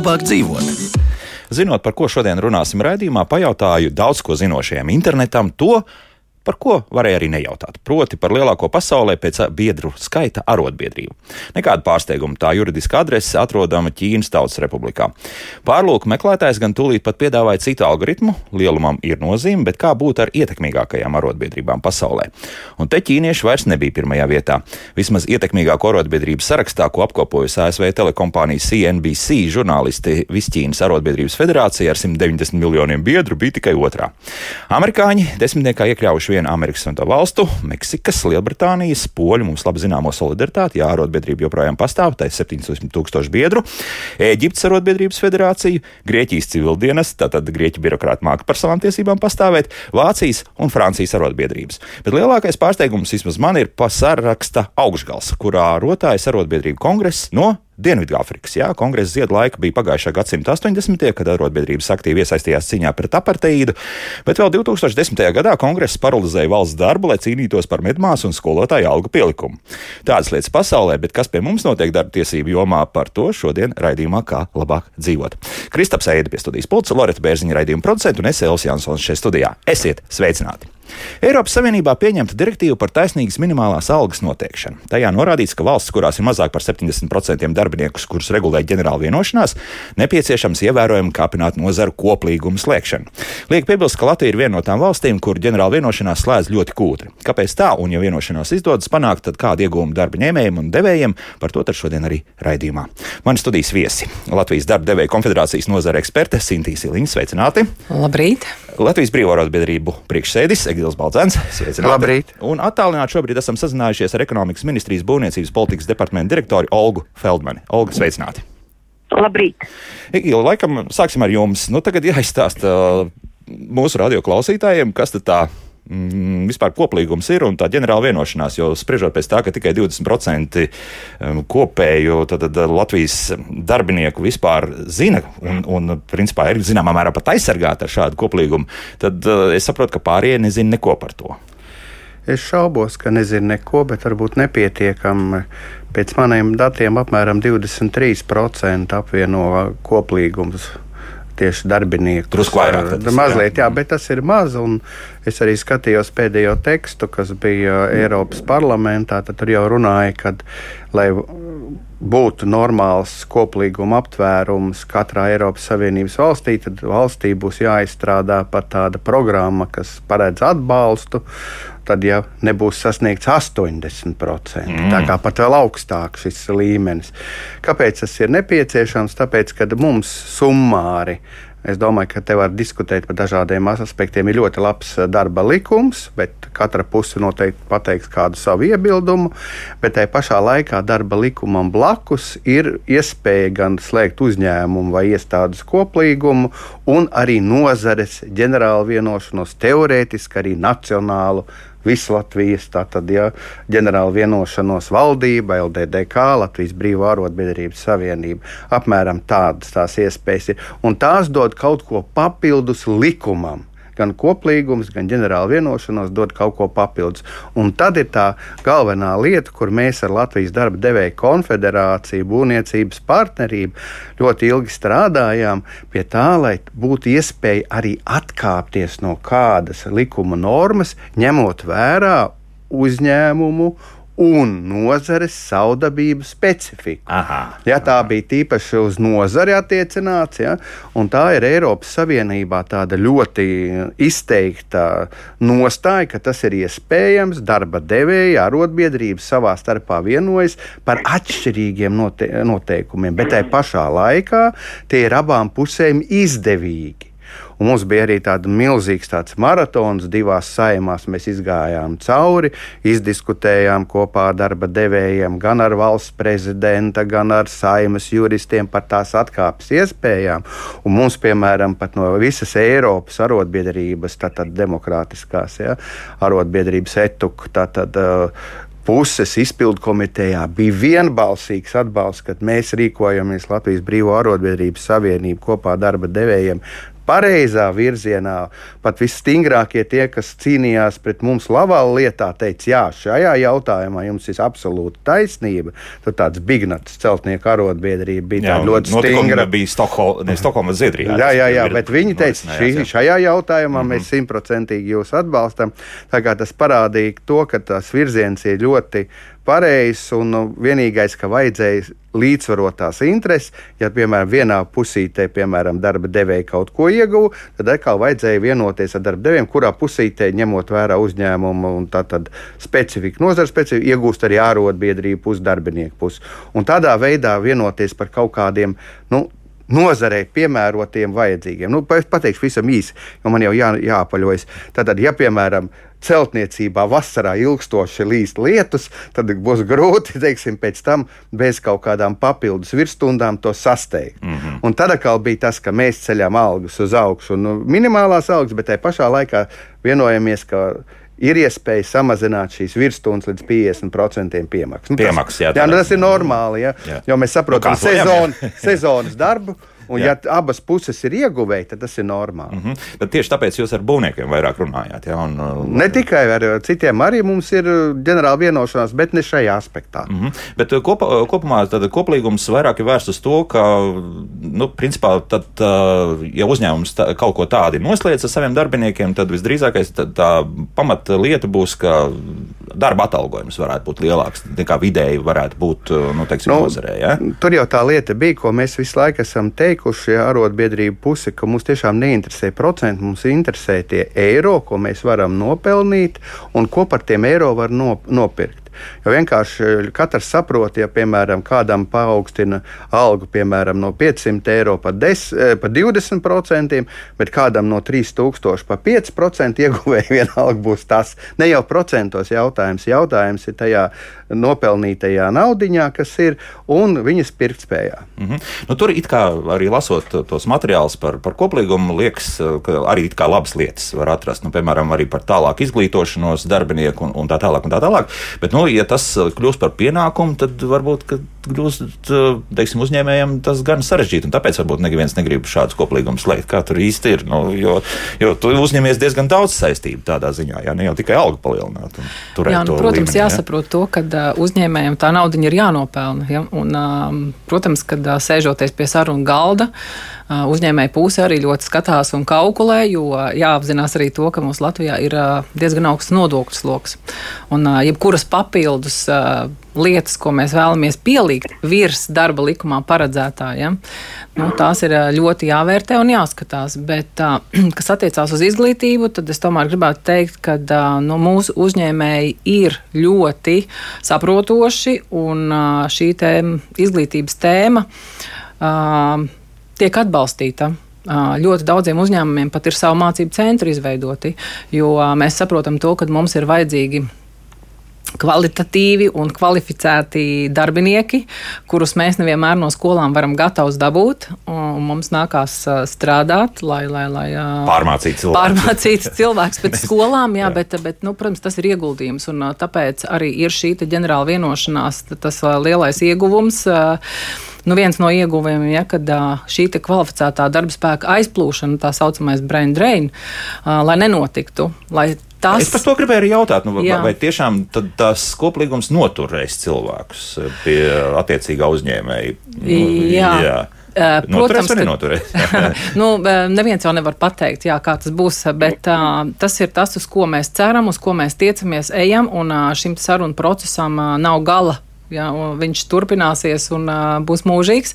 Labāk dzīvot? Zinot, par ko šodien runāsim raidījumā, pajautāju daudz ko zinošajam internetam to, par ko varēja arī nejautāt. Proti par lielāko pasaulē pēc biedru skaita arotbiedrību. Nekāda pārsteiguma tā juridiska adrese atrodama Ķīnas Tautas Republikā. Pārlūku meklētājs gan tūlīt pat piedāvāja citu algoritmu, lielumam ir nozīme, bet kā būt ar ietekmīgākajām arotbiedrībām pasaulē. Un te ķīnieši vairs nebija pirmajā vietā. Vismaz ietekmīgāko arotbiedrību sarakstā, ko apkopojusi ASV telekompānija CNBC žurnālisti Visķīnas arotbiedrības federācija ar 190 miljoniem biedru bija tikai otrā. Amerikāņi desmitniekā iekļāvuši vienu Amerikas Savienoto Valstu, Meksikas, Lielbritānijas, Poļu mums labi zināmo solidaritāti, jā, arotbiedrība joprojām pastāv, tā ir 700 tūkstoši biedru, Eģiptes arotbiedrības federāciju, Grieķijas civildienas, tātad grieķu birokrāti māca par savām tiesībām pastāvēt, Vācijas un Francijas arotbiedrības. Bet lielākais pārsteigums vismaz man ir pasaraksta augšgals, kurā rotājas arotbiedrību kongress no Dienvidāfrikas. Jā, kongresa ziedu laika bija pagājušā gadsimta 80. kad arotbiedrības aktīvi iesaistījās cīņā pret aparteidu, bet vēl 2010. gadā kongress paralizēja valsts darbu, lai cīnītos par medmāsu un skolotāju algu pielikumu. Tādas lietas pasaulē, bet kas pie mums notiek darba tiesību jomā, par to šodien raidījumā kā labāk dzīvot. Kristaps Eida pie studijas pulca, Loreta Bērziņa raidījuma producenta un es Elsijas Jansons šeit studijā. Esiet sveicināti! Eiropas Savienībā pieņemta direktīva par taisnīgas minimālās algas noteikšanu. Tajā norādīts, ka valsts, kurās ir mazāk par 70% darbiniekus, kurus regulē ģenerāla vienošanās, nepieciešams ievērojami kāpināt nozaru koplīgumu slēgšanu. Liek piebilst, ka Latvija ir viena no tām valstīm, kur ģenerāla vienošanās slēdz ļoti kūtri. Kāpēc tā? Un, ja vienošanās izdodas panākt, tad kādu iegūmu darba ņēmējiem un devējiem par to šodien arī raidījumā. Mani studijas viesi - Latvijas darba devēja konfederācijas nozara eksperte Sintīs Iliņa. Sveicināti! Labrīt! Latvijas Brīvārotbiedrību priekšsēdis Egils Balcēns. Labrīt! Un attālināti šobrīd esam sazinājušies ar ekonomikas ministrijas būvniecības politikas departamenta direktoru Olgu Feldmani. Olga, sveicināti! Labrīt! Egila, laikam sāksim ar jums. Nu, tagad jāizstāsta mūsu radio klausītājiem, kas tad tā mm, vispār koplīgums ir un tā ģenerāla vienošanās. Jo spriežot pēc tā, ka tikai 20% kopēju tad, tad Latvijas darbinieku vispār zina un, un principā ir zināmā mērā pat aizsargāti ar šādu koplīgumu, tad es saprotu, ka pārējie nezina neko par to. Es šaubos, ka nezinu neko, bet varbūt nepietiekami. Pēc maniem datiem apmēram 23% apvieno koplīgumus tieši darbinieku. Drusku vairāk. Tas, mazliet, jā, bet tas ir maz. Es arī skatījos pēdējo tekstu, kas bija Eiropas parlamentā. Tad tur jau runāja, ka, lai būtu normāls koplīguma aptvērums katrā Eiropas Savienības valstī, tad valstī būs jāizstrādā pat tāda programma, kas paredz atbalstu. Tad, ja nebūs sasniegts 80%, mm. tā kā pat vēl augstāks šis līmenis. Kāpēc tas ir nepieciešams? Tāpēc, ka mums summāri Es domāju, ka te var diskutēt par dažādiem aspektiem. Ir ļoti labs eh, darba likums, bet katra puse noteikti pateiks kādu savu iebildumu. Bet tajā pašā laikā darba likumam blakus ir iespēja gan slēgt uzņēmumu vai iestādes koplīgumu, un arī nozares ģenerālu vienošanos, teorētiski arī nacionālu visu Latvijas tātad, ja, ģenerāla vienošanos valdība, LDDK, Latvijas Brīvā arotbiedrības savienība. Apmēram tādas tās iespējas ir. Un tās dod kaut ko papildus likumam gan koplīgums, gan ģenerāla vienošanos dod kaut ko papildus. Un tad ir tā galvenā lieta, kur mēs ar Latvijas darba devēju konfederāciju, būvniecības partnerību ļoti ilgi strādājām pie tā, lai būtu iespēja arī atkāpties no kādas likuma normas, ņemot vērā uzņēmumu un nozares saudabību specifiku. Aha, ja, tā aha. bija tīpaši uz nozari attiecināts, ja, un tā ir Eiropas Savienībā tāda ļoti izteikta nostāja, ka tas ir iespējams. Darba devēja, arotbiedrības savā starpā vienojas par atšķirīgiem note noteikumiem, bet tajā pašā laikā tie ir abām pusēm izdevīgi. Un mums bija arī tāds milzīgs tāds maratons, divās saimās mēs izgājām cauri, izdiskutējām kopā ar darba devējiem, gan ar valsts prezidenta, gan ar saimas juristiem par tās atkāpes iespējām. Un mums, piemēram, pat no visas Eiropas arotbiedrības, tātad demokrātiskās ja, arotbiedrības etuka, tātad uh, puses izpildu komitejā bija vienbalsīgs atbalsts, kad mēs rīkojamies Latvijas Brīvo arotbiedrības savienību kopā darba devējiem pareizā virzienā. Pat visstingrākie tie, kas cīnījās pret mums Lavāla lietā, teica, jā, šajā jautājumā jums ir absolūta taisnība. Tur tāds Bignats celtnieku arotbiedrība bija jā, ļoti stingra. bija Stokholma, ne Stokholma Zviedrijā. Jā, jā, jā, bet viņi teica, šī, šajā jautājumā mm -hmm. mēs simtprocentīgi jūs atbalstam. Tā kā tas parādīja to, ka tas virziens ir ļoti pareizs un nu, vienīgais, ka vajadzēja līdzsvarot tās intereses. Ja, piemēram, vienā pusītē, piemēram, darba devēja kaut ko ieguva, tad atkal vajadzēja vienoties ar darba devējiem, kurā pusītē, ņemot vērā uzņēmumu un tātad specifiku, nozara specifiku, iegūst arī ārotbiedrību pusi, darbinieku pusi. Un tādā veidā vienoties par kaut kādiem, nu, nozarei piemērotiem vajadzīgiem. Nu, pateikšu visam īsi, jo man jau jā, jāapaļojas. Tātad, ja piemēram celtniecībā vasarā ilgstoši līst lietus, tad būs grūti teiksim, pēc tam bez kaut kādām papildus virsstundām to sasteigt. Mm -hmm. Un tad atkal bija tas, ka mēs ceļām algas uz augšu, nu, minimālās algas, bet tajā pašā laikā vienojamies, ka ir iespēja samazināt šīs virsstundas līdz 50% piemaksas. Nu, Piemaks, jā, jā, nu, tas ir normāli, ja? jā. jo mēs saprotam nu, sezon, sezonas darbu. Un, ja abas puses ir ieguvēji, tad tas ir normāli. Mm -hmm. Bet tieši tāpēc jūs ar būvniekiem vairāk runājāt. Ja? Un, uh, ne tikai ar citiem, arī mums ir uh, ģenerāla vienošanās, bet ne šajā aspektā. Mm -hmm. Bet uh, kop, kopumā koplīgums vairāk ir vērsts uz to, ka, nu, principā, tad, ja uzņēmums tā, kaut ko tādu noslēdz ar saviem darbiniekiem, tad visdrīzākais tā, tā pamata lieta būs, ka darba atalgojums varētu būt lielāks nekā vidēji varētu būt nu, teiksim, nu, nozarē. Ja? Tur jau tā lieta bija, ko mēs visu laiku esam teikuši teikuši arotbiedrību pusi, ka mums tiešām neinteresē procenti, mums interesē tie eiro, ko mēs varam nopelnīt un ko par tiem eiro var nopirkt. Jo vienkārši eh, katrs saprot, ja piemēram kādam paaugstina algu piemēram, no 500 eiro par, des, eh, par 20%, bet kādam no 3000 par 5% ieguvēja vienalga būs tas. Ne jau procentos jautājums, jautājums ir tajā nopelnītajā naudiņā, kas ir, un viņas pirktspējā. Mm -hmm. nu, tur arī lasot tos materiālus par, par koplīgumu, liekas, ka arī labas lietas var atrast. Nu, piemēram, arī par tālāku izglītošanos darbinieku un, un tā tālāk. Un tā tālāk. Bet, nu, ja tas kļūst par pienākumu, tad varbūt kļūst teiksim, uzņēmējiem tas gan sarežģīti. Tāpēc varbūt neviens negrib šādus koplīgumus slēgt. Kā tur īsti ir? Nu, jo, jo tu uzņemies diezgan daudz saistību tādā ziņā, ja ne jau tikai algu palielināt. Jā, nu, protams, līmeni, jāsaprot ja? to, ka uzņēmējiem tā nauda ir jānopelna. Ja? Un, protams, kad sēžoties pie sarunu galda, uzņēmēja puse arī ļoti skatās un kalkulē, jo jāapzinās arī to, ka mums Latvijā ir diezgan augsts nodokļu sloks. Un jebkuras papildus lietas, ko mēs vēlamies pielikt virs darba likumā paredzētā, ja? nu, tās ir ļoti jāvērtē un jāskatās. Bet, kas attiecās uz izglītību, tad es tomēr gribētu teikt, ka nu, mūsu uzņēmēji ir ļoti saprotoši un šī tēma, izglītības tēma tiek atbalstīta. Ļoti daudziem uzņēmumiem pat ir savu mācību centru izveidoti, jo mēs saprotam to, ka mums ir vajadzīgi kvalitatīvi un kvalificēti darbinieki, kurus mēs nevienmēr no skolām varam gatavs dabūt. Mums nākās strādāt, lai, lai, lai pārmācītu cilvēku. Pārmācītu cilvēks pēc skolām, jā, jā. Bet, bet nu, protams, tas ir ieguldījums. Un, tāpēc arī ir šī ģenerāla vienošanās, tas lielais ieguvums. Nu, viens no ieguvumiem, ja, kad šī kvalificētā darba spēka aizplūšana, tā saucamais brain drain, lai nenotiktu, lai Tas... Es par to gribēju arī jautāt, nu, vai, vai tiešām tas koplīgums noturēs cilvēkus pie attiecīgā uzņēmēja? Nu, jā. jā. Protams, ka nenoturēs. nu, neviens jau nevar pateikt, jā, kā tas būs, bet uh, tas ir tas, uz ko mēs ceram, uz ko mēs tiecamies, ejam, un uh, šim sarunu procesam uh, nav gala ja, viņš turpināsies un uh, būs mūžīgs.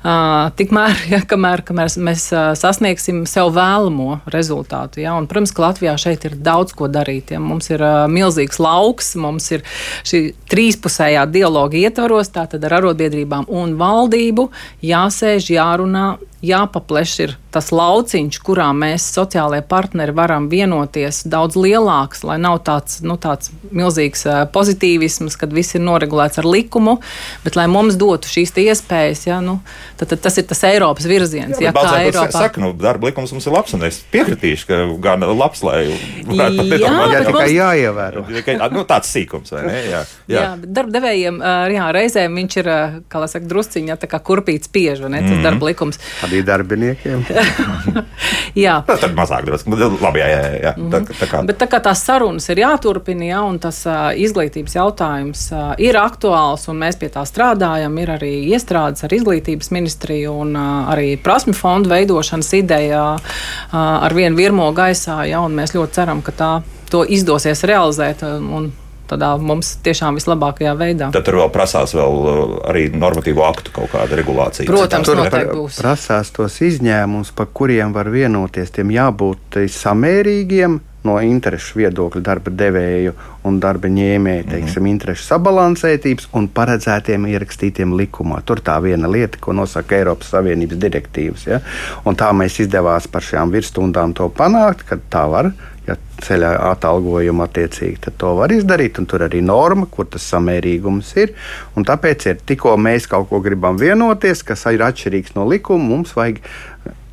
Uh, tikmēr, ja, kamēr, kamēr mēs uh, sasniegsim sev vēlamo rezultātu. Ja, un, protams, ka Latvijā šeit ir daudz ko darīt. Ja. Mums ir uh, milzīgs lauks, mums ir šī trīspusējā dialoga ietvaros, tātad ar arotbiedrībām un valdību jāsēž, jārunā jāpapleš ir tas lauciņš, kurā mēs sociālajie partneri varam vienoties daudz lielāks, lai nav tāds, nu, tāds milzīgs pozitīvisms, kad viss ir noregulēts ar likumu, bet lai mums dotu šīs iespējas, ja, nu, tad, tad tas ir tas Eiropas virziens. Jā, ja, kā Eiropā saka, nu, darba likums mums ir labs, un es piekritīšu, ka gan labs, lai varētu pat nedomāt, ja tikai jāievēro. Nu, tāds sīkums, vai ne? Jā, jā. jā darba devējiem, jā, reizēm viņš ir, kā lai saka, drusciņā, tā kā kurpīts piež, vai ne, tas mm -hmm. darba likums. Arī darbiniekiem. jā. Nu, tad mazāk drusku. Labi, jā, jā, jā. Mm -hmm. tā, tā kā. Bet tā kā tās sarunas ir jāturpina, jā, un tas uh, izglītības jautājums uh, ir aktuāls, un mēs pie tā strādājam, ir arī iestrādes ar izglītības ministriju un uh, arī prasmi fondu veidošanas ideja uh, ar vienu virmo gaisā, jā, un mēs ļoti ceram, ka tā to izdosies realizēt. Un, tādā mums tiešām vislabākajā veidā. Tad tur vēl prasās vēl uh, arī normatīvo aktu kaut kāda regulācija. Protams, tur noteikti būs. Prasās tos izņēmumus, par kuriem var vienoties, tiem jābūt samērīgiem. No interesu viedokļa darba devēju un darba ņēmēju, mhm. teiksim, mm -hmm. interesu sabalansētības un paredzētiem ierakstītiem likumā. Tur tā viena lieta, ko nosaka Eiropas Savienības direktīvas. Ja? Un tā mēs izdevās par šām virsstundām to panākt, ka tā var ja ceļā atalgojumu attiecīgi, tad to var izdarīt. Tur arī norma, kur tas samērīgums ir. Tāpēc ir tikko mēs kaut ko gribam vienoties, kas ir atšķirīgs no likuma, mums vajag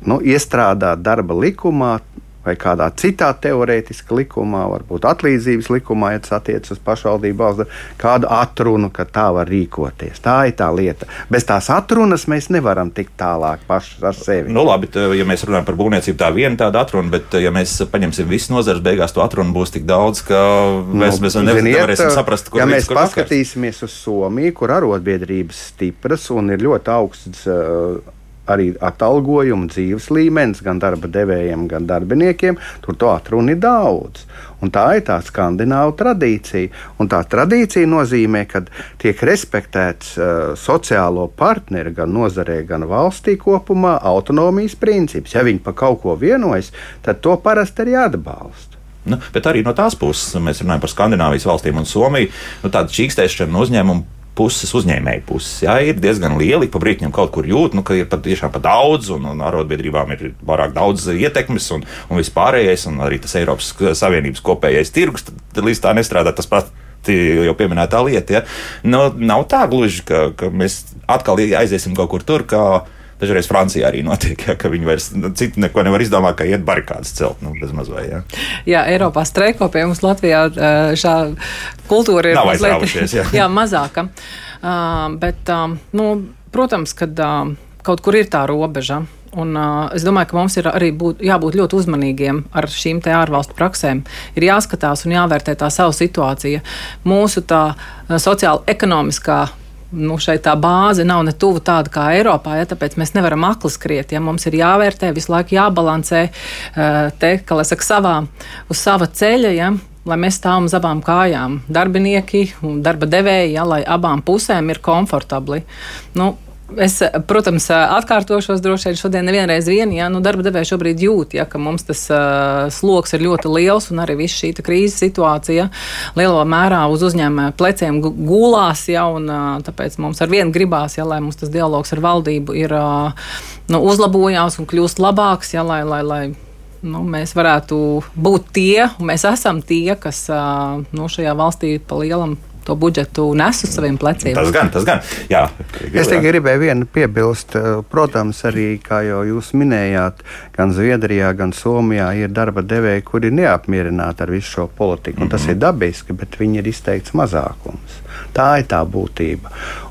nu, iestrādāt darba likumā vai kādā citā teorētiskā likumā, varbūt atlīdzības likumā, ja tas attiecas uz pašvaldību valsts, kādu atrunu, ka tā var rīkoties. Tā ir tā lieta. Bez tās atrunas mēs nevaram tikt tālāk paši ar sevi. Nu, labi, ja mēs runājam par būvniecību, tā viena tāda atruna, bet ja mēs paņemsim visu nozares, beigās to atrunu būs tik daudz, ka mēs, nu, mēs nevarēsim saprast, kur ja mēs kur paskatīsimies uz Somiju, kur arotbiedrības stipras un ir ļoti augsts. Uh, arī atalgojuma dzīves līmenis gan darba devējiem, gan darbiniekiem. Tur to atrunu ir daudz. Un tā ir tā skandināva tradīcija. Un tā tradīcija nozīmē, ka tiek respektēts uh, sociālo partneru gan nozarē, gan valstī kopumā autonomijas princips. Ja viņi par kaut ko vienojas, tad to parasti arī atbalsta. Nu, bet arī no tās puses mēs runājam par Skandināvijas valstīm un Somiju. Nu, tāda čīkstēšana no uzņēmuma puses, uzņēmēju puses. Jā, ir diezgan lieli, pa brīdim kaut kur jūt, nu, ka ir pat tiešām pa daudz, un, un arotbiedrībām ir pārāk daudz ietekmes un, un vispārējais, un arī tas Eiropas Savienības kopējais tirgus, tad, tad līdz tā nestrādā tas pats jau pieminētā lieta. Ja? Nu, nav tā gluži, ka, ka mēs atkal aiziesim kaut kur tur. Dažreiz Francijā arī notiek, ja, ka viņi vairs nu, citu neko nevar izdomāt, kā iet barikādas celt. Nu, vai, ja. Jā, Eiropā streiko pie mums Latvijā šā kultūra ir mazliet jā. jā, mazāka. Uh, bet, uh, nu, protams, ka uh, kaut kur ir tā robeža. Un, uh, es domāju, ka mums ir arī būt, jābūt ļoti uzmanīgiem ar šīm ārvalstu praksēm. Ir jāskatās un jāvērtē tā savu situāciju. Mūsu tā sociāla-ekonomiskā nu, šeit tā bāze nav ne tuvu tāda kā Eiropā, ja, tāpēc mēs nevaram akli skriet. Ja, mums ir jāvērtē, visu laiku jābalansē eh, te, kā lai saka, savā, uz sava ceļa. Ja, Lai mēs stāvam uz abām kājām, darbinieki un darba devēji, ja, lai abām pusēm ir komfortabli. Nu, Es, protams, atkārtošos droši vien šodien nevienreiz vien, ja nu, darba devēja šobrīd jūt, ja, ka mums tas uh, sloks ir ļoti liels un arī viss šī krīzes situācija lielā mērā uz uzņēmēju pleciem gulās, ja, un uh, tāpēc mums ar vienu gribās, ja, lai mums tas dialogs ar valdību ir uh, nu, uzlabojās un kļūst labāks, ja, lai, lai, lai nu, mēs varētu būt tie, un mēs esam tie, kas nu, šajā valstī pa lielam to budžetu nes uz saviem pleciem. Tas gan, tas gan. Jā, es tikai gribēju vienu piebilst. Eh, protams, arī, kā jau jūs minējāt, gan Zviedrijā, gan Somijā ir darba devēji, kuri ir neapmierināti ar visu šo politiku. Mm -hmm. Tas mhm. ir dabiski, bet viņi ir izteikts mazākums. Tā ir tā būtība.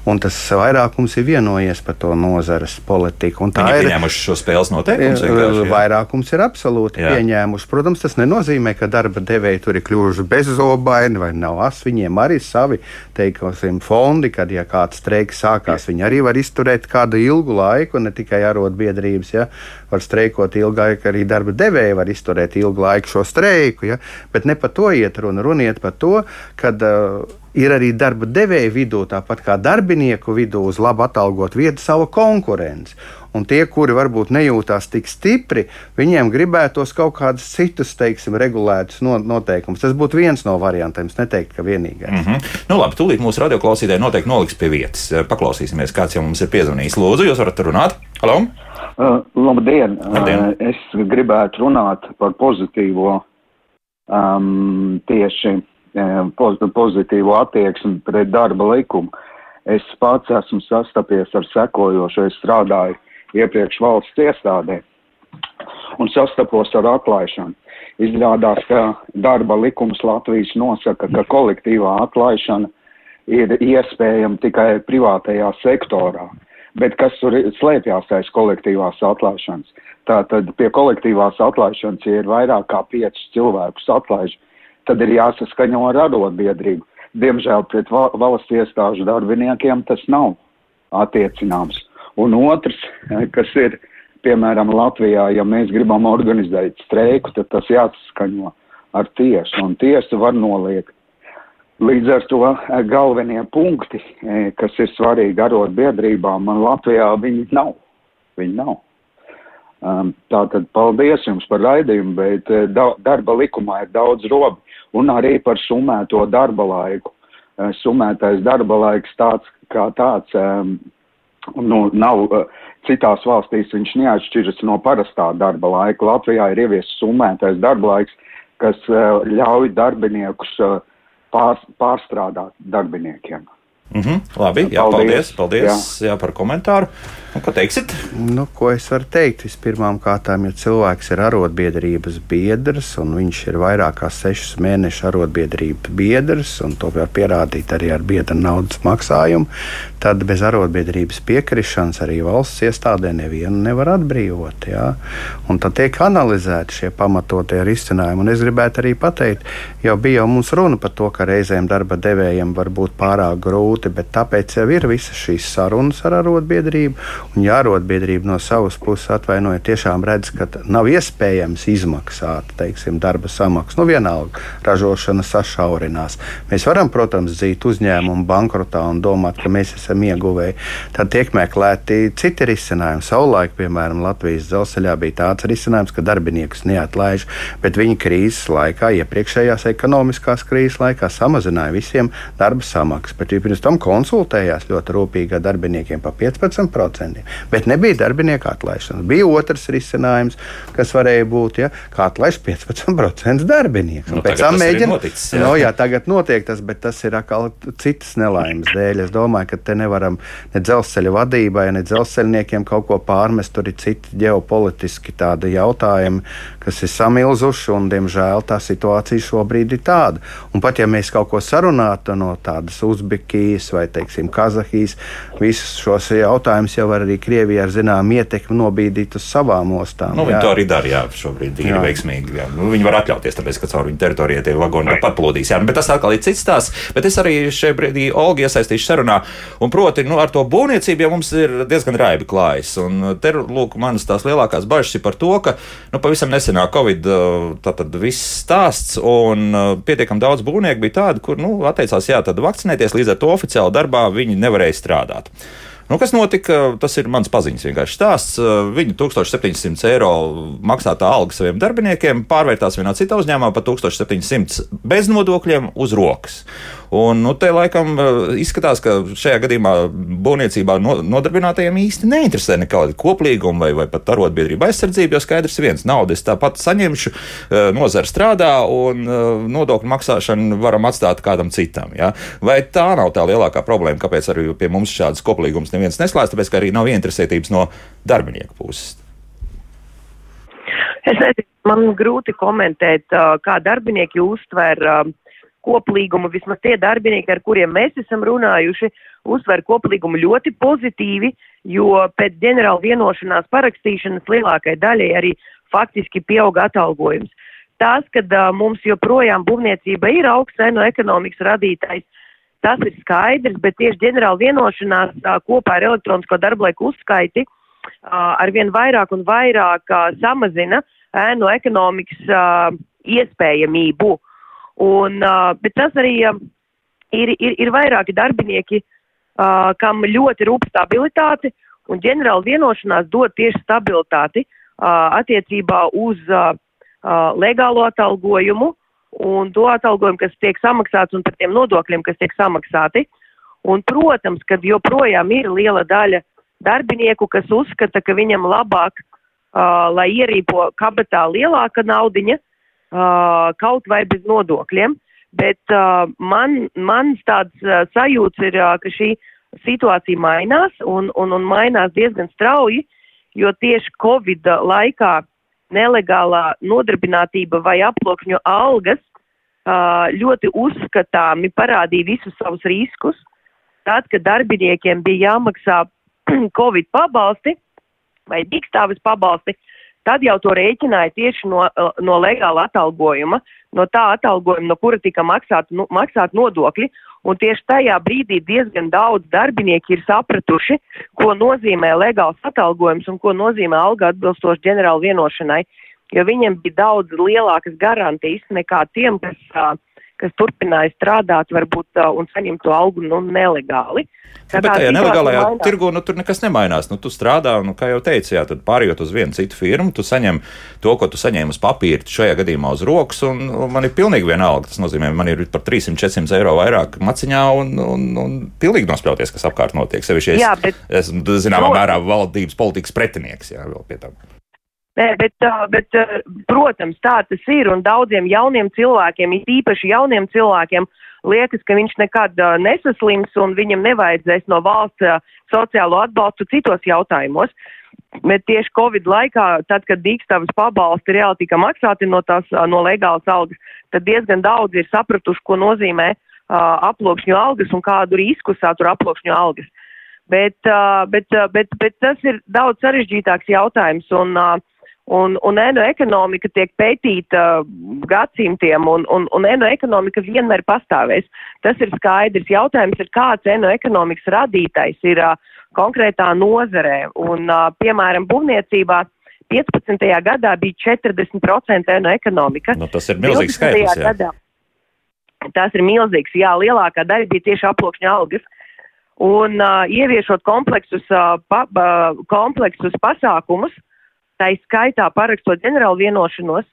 Un tas vairākums ir vienojies par to nozares politiku. Viņi ir pieņēmuši šo spēles noteikumus. Eh, vairākums ir absolūti Jā. pieņēmuši. Protams, tas nenozīmē, ka darba devēji tur ir kļuvuši bezzobaini vai nav as. Viņiem arī savi teiksim, fondi, kad ja kāds streiks sākās, viņi arī var izturēt kādu ilgu laiku, ne tikai arotbiedrības. Ja, var streikot ilgu laiku, arī darba devēji var izturēt ilgu laiku šo streiku. Ja, bet ne par to iet runa. Runiet par to, ka. Uh, ir arī darba devēja vidū, tāpat kā darbinieku vidū, uz labi atalgot vietu savu konkurenci. Un tie, kuri varbūt nejūtās tik stipri, viņiem gribētos kaut kādus citus, teiksim, regulētus noteikumus. Tas būtu viens no variantiem. Es neteiktu, ka vienīgais. Mm -hmm. Nu, labi, tūlīt mūsu radioklausītāji noteikti noliks pie vietas. Paklausīsimies, kāds jau mums ir piezvanījis. Lūdzu, jūs varat runāt. Halo! Uh, labdien! labdien. Uh, es gribētu runāt par pozitīvo, um, tieši pozitīvo attieksmi pret darba likumu. Es pats esmu sastapies ar sekojošo, es strādāju iepriekš valsts iestādē un sastapos ar atlaišanu. Izrādās, ka darba likums Latvijas nosaka, ka kolektīvā atlaišana ir iespējama tikai privātajā sektorā. Bet kas tur slēpjas aiz kolektīvās atlaišanas? Tātad pie kolektīvās atlaišanas, ja ir vairāk kā piecus cilvēkus atlaiž, tad ir jāsaskaņo ar arotbiedrību. Diemžēl pret valsts iestāžu darbiniekiem tas nav attiecināms. Un otrs, kas ir piemēram, Latvijā, ja mēs gribam organizēt streiku, tad tas jāsaskaņo ar tiesu, un tiesa var noliegt. Līdz ar to eh, galvenie punkti, eh, kas ir svarīgi arotbiedrībām, man Latvijā viņi nav. Viņi nav. Um, tātad paldies jums par raidījumu, bet eh, da, darba likumā ir daudz robi un arī par summēto darba laiku. Summētais darba laiks tāds kā tāds um, nu, nav Citās valstīs viņš neatšķiras no parastā darba laika. Latvijā ir ieviesis summētais darba laiks, kas uh, ļauj darbiniekus uh, pār, pārstrādāt darbiniekiem. Mm -hmm, labi, jā, paldies, paldies jā. Jā, par komentāru. Un, ko teiksit? Nu, ko es varu teikt? Vispirmām kārtām, ja cilvēks ir arotbiedrības biedrs un viņš ir vairāk kā sešus mēnešus arotbiedrības biedrs, un to var pierādīt arī ar biedra naudas maksājumu, tad bez arotbiedrības piekrišanas arī valsts iestādē nevienu nevar atbrīvot. Jā? Un tad tiek analizēti šie pamatotie risinājumi. Un es gribētu arī pateikt, jau bija jau mums runa par to, ka reizēm darba devējiem var būt pārāk grūti, bet tāpēc jau ir visas šīs sarunas ar arotbiedrību Un ja arotbiedrība no savas puses atvainoja, tiešām redz, ka nav iespējams izmaksāt teiksim, darba samaksu. Nu, vienalga, ražošana sašaurinās. Mēs varam, protams, dzīt uzņēmumu bankrotā un domāt, ka mēs esam ieguvēji. Tad tiek meklēti citi risinājumi. Savulaik, piemēram, Latvijas dzelzceļā bija tāds risinājums, ka darbiniekus neatlaiž, bet viņi krīzes laikā, iepriekšējās ekonomiskās krīzes laikā, samazināja visiem darba samaksas. Bet pirms tam konsultējās ļoti rūpīgi ar darbiniekiem pa 15% darbiniekiem. Bet nebija darbinieku atlaišanas. Bija otrs risinājums, kas varēja būt, ja, kā atlaist 15% darbinieku. Nu, pēc tam mēģināt. Jā. No, jā, tagad notiek tas, bet tas ir atkal citas nelaimes dēļ. Es domāju, ka te nevaram ne dzelzceļa vadībai, ne dzelzceļniekiem kaut ko pārmest. Tur ir citi ģeopolitiski tādi jautājumi, kas ir samilzuši, un, diemžēl, tā situācija šobrīd ir tāda. Un pat ja mēs kaut ko sarunātu no tādas Uzbekijas vai, teiksim, Kazahijas, visus šos jautājumus jau var arī Krievija ar zināmu ietekmi nobīdīt uz savām ostām. Nu, viņi to arī dara, jā, šobrīd ir veiksmīgi. Jā. Nu, viņi var atļauties, tāpēc, ka caur viņu teritorijai tie vagoni tāpat plūdīs. Jā, bet tas atkal ir cits stāsts. Bet es arī šajā brīdī Olgu iesaistīšu sarunā. Un proti, nu, ar to būvniecību jau mums ir diezgan raibi klājas. Un te, lūk, manas tās lielākās bažas ir par to, ka nu, pavisam nesenā Covid tātad viss stāsts un pietiekam daudz būvnieku bija tādi, kur, nu, atteicās, jā, vakcinēties, līdz ar to oficiāli darbā viņi nevarēja strādāt. Nu, kas notika? Tas ir mans paziņas vienkārši stāsts. Viņi 1700 eiro maksātā alga saviem darbiniekiem pārvērtās vienā citā uzņēmumā par 1700 bez nodokļiem uz rokas. Un, nu, te laikam eh, izskatās, ka šajā gadījumā būvniecībā nodarbinātajiem īsti neinteresē nekāda koplīguma vai, vai pat arotbiedrība aizsardzība, jo skaidrs viens - naudu es tāpat saņemšu, eh, nozara strādā un eh, nodokļu maksāšanu varam atstāt kādam citam. Ja? Vai tā nav tā lielākā problēma, kāpēc arī pie mums šādas koplīgumas neviens neslēdz, tāpēc ka arī nav interesētības no darbinieku puses? Es nezinu, man grūti komentēt, kā darbinieki uztver uh, koplīgumu, vismaz tie darbinieki, ar kuriem mēs esam runājuši, uztver koplīgumu ļoti pozitīvi, jo pēc ģenerāla vienošanās parakstīšanas lielākai daļai arī faktiski pieauga atalgojums. Tas, ka uh, mums joprojām būvniecība ir augsts no ekonomikas radītājs, tas ir skaidrs, bet tieši ģenerāla vienošanās uh, kopā ar elektronisko darblaiku uzskaiti uh, arvien vairāk un vairāk uh, samazina ēnu ekonomikas uh, iespējamību. Un, bet tas arī ir, ir, ir vairāki darbinieki, kam ļoti rūp stabilitāte, un ģenerāla vienošanās dod tieši stabilitāti attiecībā uz legālo atalgojumu un to atalgojumu, kas tiek samaksāts un par tiem nodokļiem, kas tiek samaksāti. Un, protams, ka joprojām ir liela daļa darbinieku, kas uzskata, ka viņam labāk, uh, lai ierīpo kabatā lielāka naudiņa, kaut vai bez nodokļiem. Bet uh, man, mans tāds uh, sajūts ir, uh, ka šī situācija mainās un, un, un mainās diezgan strauji, jo tieši Covid laikā nelegālā nodarbinātība vai aploksņu algas uh, ļoti uzskatāmi parādīja visus savus riskus. Tad, kad darbiniekiem bija jāmaksā Covid pabalsti vai dīkstāvis pabalsti, tad jau to rēķināja tieši no, no legāla atalgojuma, no tā atalgojuma, no kura tika maksāt, nu, maksāt nodokļi. Un tieši tajā brīdī diezgan daudz darbinieki ir sapratuši, ko nozīmē legāls atalgojums un ko nozīmē alga atbilstoši ģenerāla vienošanai, jo viņiem bija daudz lielākas garantijas nekā tiem, kas uh, kas turpināja strādāt varbūt un saņemt to algu nu, nelegāli. Tā bet tajā nelegālajā tirgu nu, tur nekas nemainās. Nu, tu strādā, nu, kā jau teicu, jā, tad pārējot uz vienu citu firmu, tu saņem to, ko tu saņēmi uz papīra, šajā gadījumā uz rokas, un, un man ir pilnīgi vienalga. Tas nozīmē, man ir par 300-400 eiro vairāk maciņā un, un, un pilnīgi nospļauties, kas apkārt notiek. Sevišķi es, jā, bet, esmu, zināmā mērā, valdības politikas pretinieks, jā, vēl pie tam. Nē, bet, bet, protams, tā tas ir, un daudziem jauniem cilvēkiem, īpaši jauniem cilvēkiem, liekas, ka viņš nekad nesaslims un viņam nevajadzēs no valsts sociālo atbalstu citos jautājumos. Bet tieši Covid laikā, tad, kad dīkstāvis pabalsti reāli tika maksāti no tās no legālas algas, tad diezgan daudz ir sapratuši, ko nozīmē uh, aploksņu algas un kādu risku satur aploksņu algas. Bet, uh, bet, uh, bet, bet tas ir daudz sarežģītāks jautājums. Un, uh, Un, un ēnu ekonomika tiek pētīta gadsimtiem, un, un, un ēnu ekonomika vienmēr pastāvēs. Tas ir skaidrs. Jautājums ir, kāds ēnu ekonomikas radītais ir uh, konkrētā nozarē. Un, uh, piemēram, būvniecībā 15. gadā bija 40% ēnu ekonomika. Nu, tas ir milzīgs skaitlis. Gadā, tas ir milzīgs, jā, lielākā daļa bija tieši aploksņa algas. Un uh, ieviešot kompleksus, uh, pa, uh, kompleksus pasākumus, tā izskaitā parakstot ģenerālu vienošanos,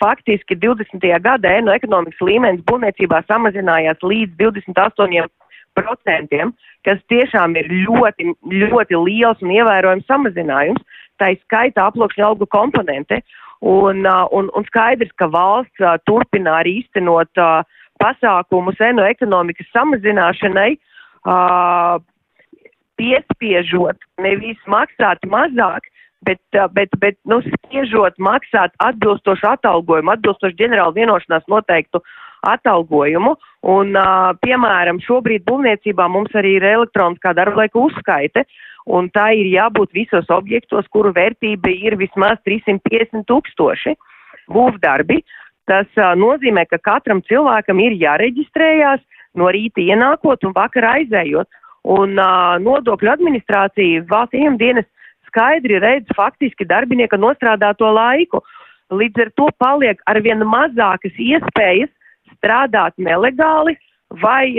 faktiski 20. gada ēnu ekonomikas līmenis būvniecībā samazinājās līdz 28%, kas tiešām ir ļoti, ļoti liels un ievērojams samazinājums. Tā izskaitā aploksņa algu komponente. Un, un, un skaidrs, ka valsts turpina arī īstenot pasākumus ēnu ekonomikas samazināšanai, piespiežot nevis maksāt mazāk, bet, bet, bet nu, spiežot maksāt atbilstošu atalgojumu, atbilstošu ģenerāla vienošanās noteiktu atalgojumu. Un, uh, piemēram, šobrīd būvniecībā mums arī ir elektroniskā darba laika uzskaite, un tā ir jābūt visos objektos, kuru vērtība ir vismaz 350 tūkstoši būvdarbi. Tas uh, nozīmē, ka katram cilvēkam ir jāreģistrējās no rīta ienākot un vakarā aizējot. Un uh, nodokļu administrācija valsts iemdienas skaidri redz faktiski darbinieka nostrādāto laiku. Līdz ar to paliek arvien mazākas iespējas strādāt nelegāli vai,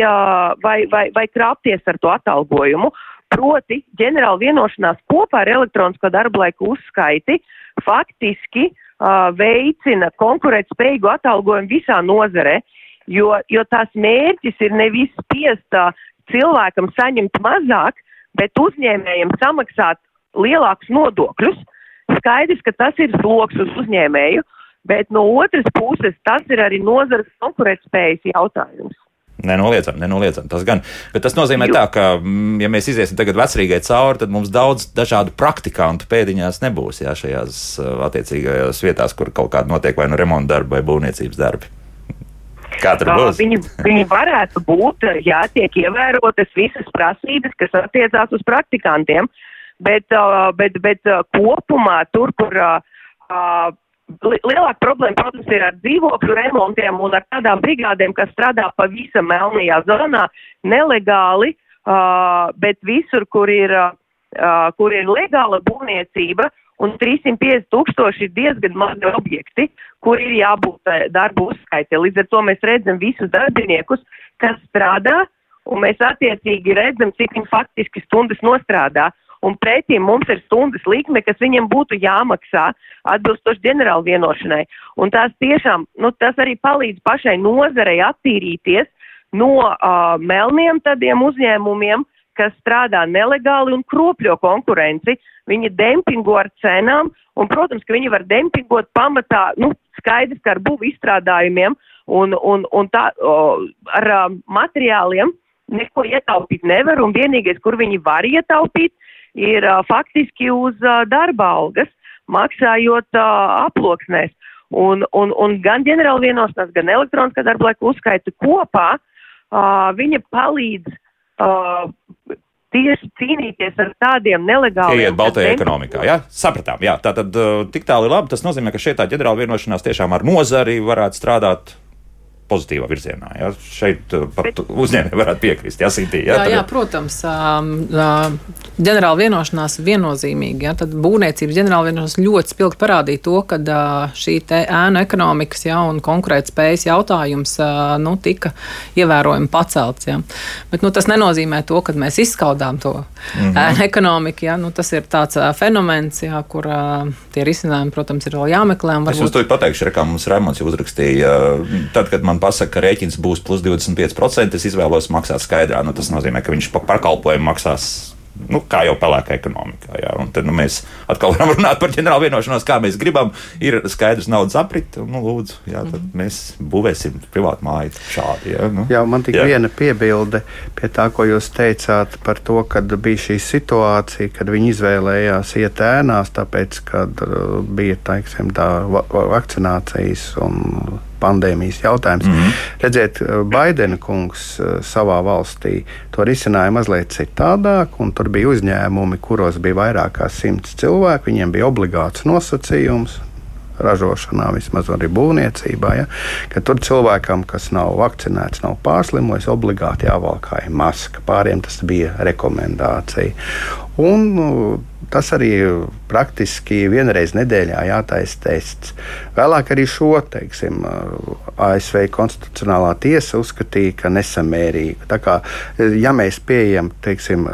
vai, vai, vai krāpties ar to atalgojumu. Proti, ģenerāla vienošanās kopā ar elektronisko darba laiku uzskaiti faktiski uh, veicina konkurētspējīgu atalgojumu visā nozarē, jo, jo tās mērķis ir nevis spiest uh, cilvēkam saņemt mazāk, bet uzņēmējiem samaksāt lielākus nodokļus. Skaidrs, ka tas ir sloks uz uzņēmēju, bet no otras puses tas ir arī nozares konkurētspējas jautājums. Nenoliedzam, nenoliedzam tas gan. Bet tas nozīmē, tā, ka, mm, ja mēs iesim tagad vecrīgai cauri, tad mums daudz dažādu praktikantu pēdiņās nebūs jā, šajās uh, attiecīgajās vietās, kur kaut kāda notiek vai nu remonta darbi vai būvniecības darbi. Kā tur būs? Viņi, viņi varētu būt, ja tiek ievērotas visas prasības, kas attiecās uz praktikantiem. Uh, bet, uh, bet, bet uh, kopumā tur, kur uh, lielāka problēma, protams, ir ar dzīvokļu remontiem un ar tādām brigādēm, kas strādā pavisam melnajā zonā nelegāli, bet visur, kur ir, kur ir legāla būvniecība, un 350 tūkstoši ir diezgan mazi objekti, kur ir jābūt darbu uzskaitē. Līdz ar to mēs redzam visus darbiniekus, kas strādā, un mēs attiecīgi redzam, cik viņi faktiski stundas nostrādā un pretī mums ir stundas likme, kas viņiem būtu jāmaksā atbilstoši ģenerāla vienošanai. Un tās tiešām, nu, tas arī palīdz pašai nozarei attīrīties no uh, melniem tādiem uzņēmumiem, kas strādā nelegāli un kropļo konkurenci. Viņi dempingo ar cenām, un, protams, ka viņi var dempingot pamatā, nu, skaidrs, ka ar būvu izstrādājumiem un, un, un tā, o, ar uh, materiāliem neko ietaupīt nevar, un vienīgais, kur viņi var ietaupīt, ir uh, faktiski uz uh, darba algas, maksājot uh, aploksnēs. Un, un, un gan ģenerāla vienošanās, gan elektroniskā darba laika uzskaita kopā, uh, viņa palīdz uh, tieši cīnīties ar tādiem nelegāliem. Iet baltajā ekonomikā, jā, sapratām, jā, tā tad tik tālu ir labi, tas nozīmē, ka šeit tā ģenerāla vienošanās tiešām ar nozari varētu strādāt pozitīvā virzienā. Ja? Šeit uh, pat uzņēmēji varētu piekrist. Ja, Sintī, ja? jā, jā, protams, ģenerāla vienošanās viennozīmīgi. Ja? Tad būvniecības ģenerāla vienošanās ļoti spilgti parādīja to, ka šī ēnu ekonomikas ja, un konkurētspējas jautājums nu, tika ievērojami pacelts. Ja? Bet nu, tas nenozīmē to, ka mēs izskaudām to -hmm. ēnu ekonomiku. Ja? Nu, tas ir tāds fenomens, ja, kur tie risinājumi, protams, ir vēl jāmeklē. Varbūt... Es jums to pateikšu, kā mums Rēmons uzrakstīja. Tad, kad man man pasaka, ka rēķins būs plus 25%, es izvēlos maksāt skaidrā. Nu, tas nozīmē, ka viņš par pakalpojumu maksās nu, kā jau pelēkā ekonomikā. Jā. Un tad nu, mēs atkal varam runāt par ģenerālu vienošanos, kā mēs gribam. Ir skaidrs naudas aprite, nu, lūdzu, jā, tad mhm. mēs būvēsim privātu māju šādi. Jā, nu. jā man tik jā. viena piebilde pie tā, ko jūs teicāt par to, kad bija šī situācija, kad viņi izvēlējās iet ēnās, tāpēc, kad uh, bija, teiksim, tā vakcinācijas un pandēmijas jautājums. Mm -hmm. Redziet, Baidena kungs eh, savā valstī to risināja mazliet citādāk, un tur bija uzņēmumi, kuros bija vairāk kā simts cilvēku. Viņiem bija obligāts nosacījums, ražošanā, vismaz arī būvniecībā. Ja, ka tur cilvēkam, kas nav vakcinēts, nav pārslimojis, obligāti jāvalkā maska. Pāriem tas bija rekomendācija. Un, nu, tas arī praktiski vienreiz nedēļā jātaisa tests. Vēlāk arī šo teiksim, ASV Konstitucionālā tiesa uzskatīja, ka nesamērīgi. Tā kā, ja mēs pieejam teiksim,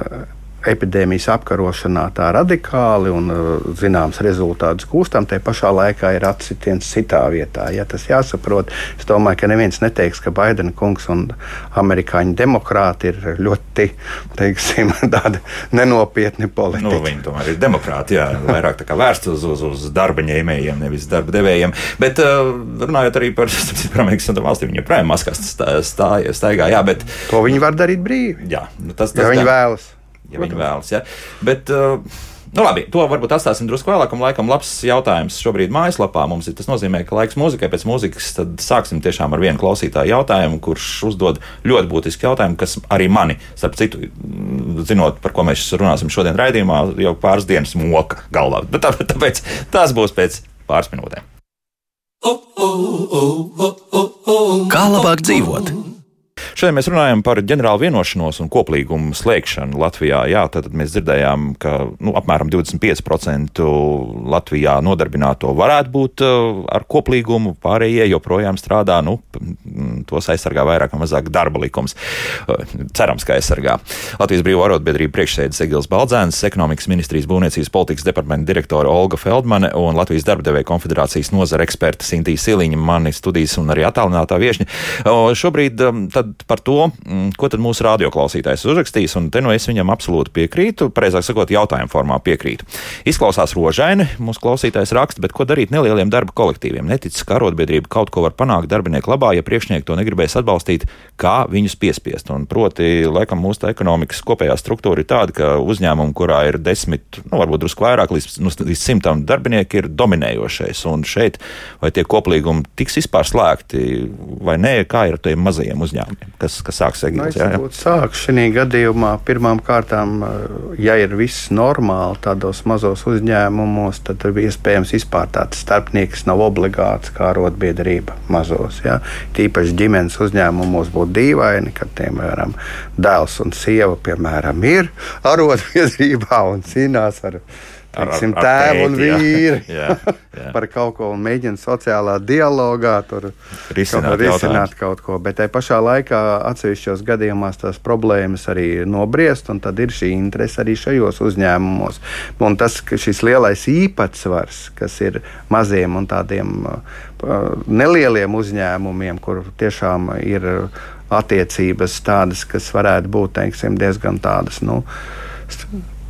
epidēmijas apkarošanā tā radikāli un uh, zināms rezultātus gūstam, te pašā laikā ir atsitiens citā vietā. Ja tas jāsaprot, es domāju, ka neviens neteiks, ka Baidena kungs un amerikāņu demokrāti ir ļoti teiksim, nenopietni politiķi. Nu, viņi tomēr ir demokrāti, jā, vairāk vērsti uz, uz, uz darba ņēmējiem, nevis darba devējiem. Bet uh, runājot arī par Amerikas Savienotām valstīm, viņi joprojām maskās staigā. Jā, bet, to viņi var darīt brīvi. Jā, nu tas, tas, ja viņi vēlas ja viņi vēlas. Ja? Bet, uh, Nu, labi, to varbūt atstāsim drusku vēlāk. Laikam, labs jautājums šobrīd mājaslapā mums ir. Tas nozīmē, ka laiks mūzikai pēc mūzikas tad sāksim tiešām ar vienu klausītāju jautājumu, kurš uzdod ļoti būtisku jautājumu, kas arī mani, starp citu, zinot, par ko mēs runāsim šodien raidījumā, jau pāris dienas moka galvā. Bet tā, tāpēc tas būs pēc pāris minūtēm. Kā labāk dzīvot? Šodien mēs runājam par ģenerālu vienošanos un koplīgumu slēgšanu Latvijā. Jā, tad mēs dzirdējām, ka nu, apmēram 25% Latvijā nodarbināto varētu būt uh, ar koplīgumu, pārējie joprojām strādā. Nu, tos aizsargā vairāk vai mazāk darba likums. Uh, cerams, ka aizsargā. Latvijas Brīvā arotbiedrība priekšsēdis Egils Baldzēns, ekonomikas ministrijas būvniecības politikas departamenta direktore Olga Feldmane un Latvijas darba devēja konfederācijas nozara eksperta Sintī Siliņa, mani studijas un arī attālinātā viešņa. Šobrīd um, tad par to, mm, ko tad mūsu radioklausītājs uzrakstīs, un te nu es viņam absolūti piekrītu, precīzāk sakot, jautājumu formā piekrītu. Izklausās rožaini, mūsu klausītājs raksta, bet ko darīt nelieliem darba kolektīviem? Neticis, ka arotbiedrība kaut ko var panākt darbinieku labā, ja priekšnieki to negribēs atbalstīt, kā viņus piespiest. Un proti, laikam mūsu ekonomikas kopējā struktūra ir tāda, ka uzņēmumi, kurā ir desmit, nu, varbūt drusku vairāk, līdz, nu, līdz simtam darbinieki, ir dominējošais. Un šeit vai tie koplīgumi tiks vispār slēgti vai nē, kā ir ar tiem mazajiem uzņēmumiem? Kas, kas sāks Egils. Jā, jā. Sāk šī gadījumā pirmām kārtām, ja ir viss normāli tādos mazos uzņēmumos, tad iespējams vispār tāds starpnieks nav obligāts kā arotbiedrība mazos. Jā. Tīpaši ģimenes uzņēmumos būtu dīvaini, ka, piemēram, dēls un sieva, piemēram, ir arotbiedrībā un cīnās ar teiksim, ar, ar tēvu un vīru jā, jā. par kaut ko un mēģina sociālā dialogā tur risināt, kaut, risināt kaut ko. Bet tajā pašā laikā atsevišķos gadījumos tās problēmas arī nobriest, un tad ir šī interese arī šajos uzņēmumos. Un tas, ka šis lielais īpatsvars, kas ir maziem un tādiem nelieliem uzņēmumiem, kur tiešām ir attiecības tādas, kas varētu būt teiksim, diezgan tādas. Nu,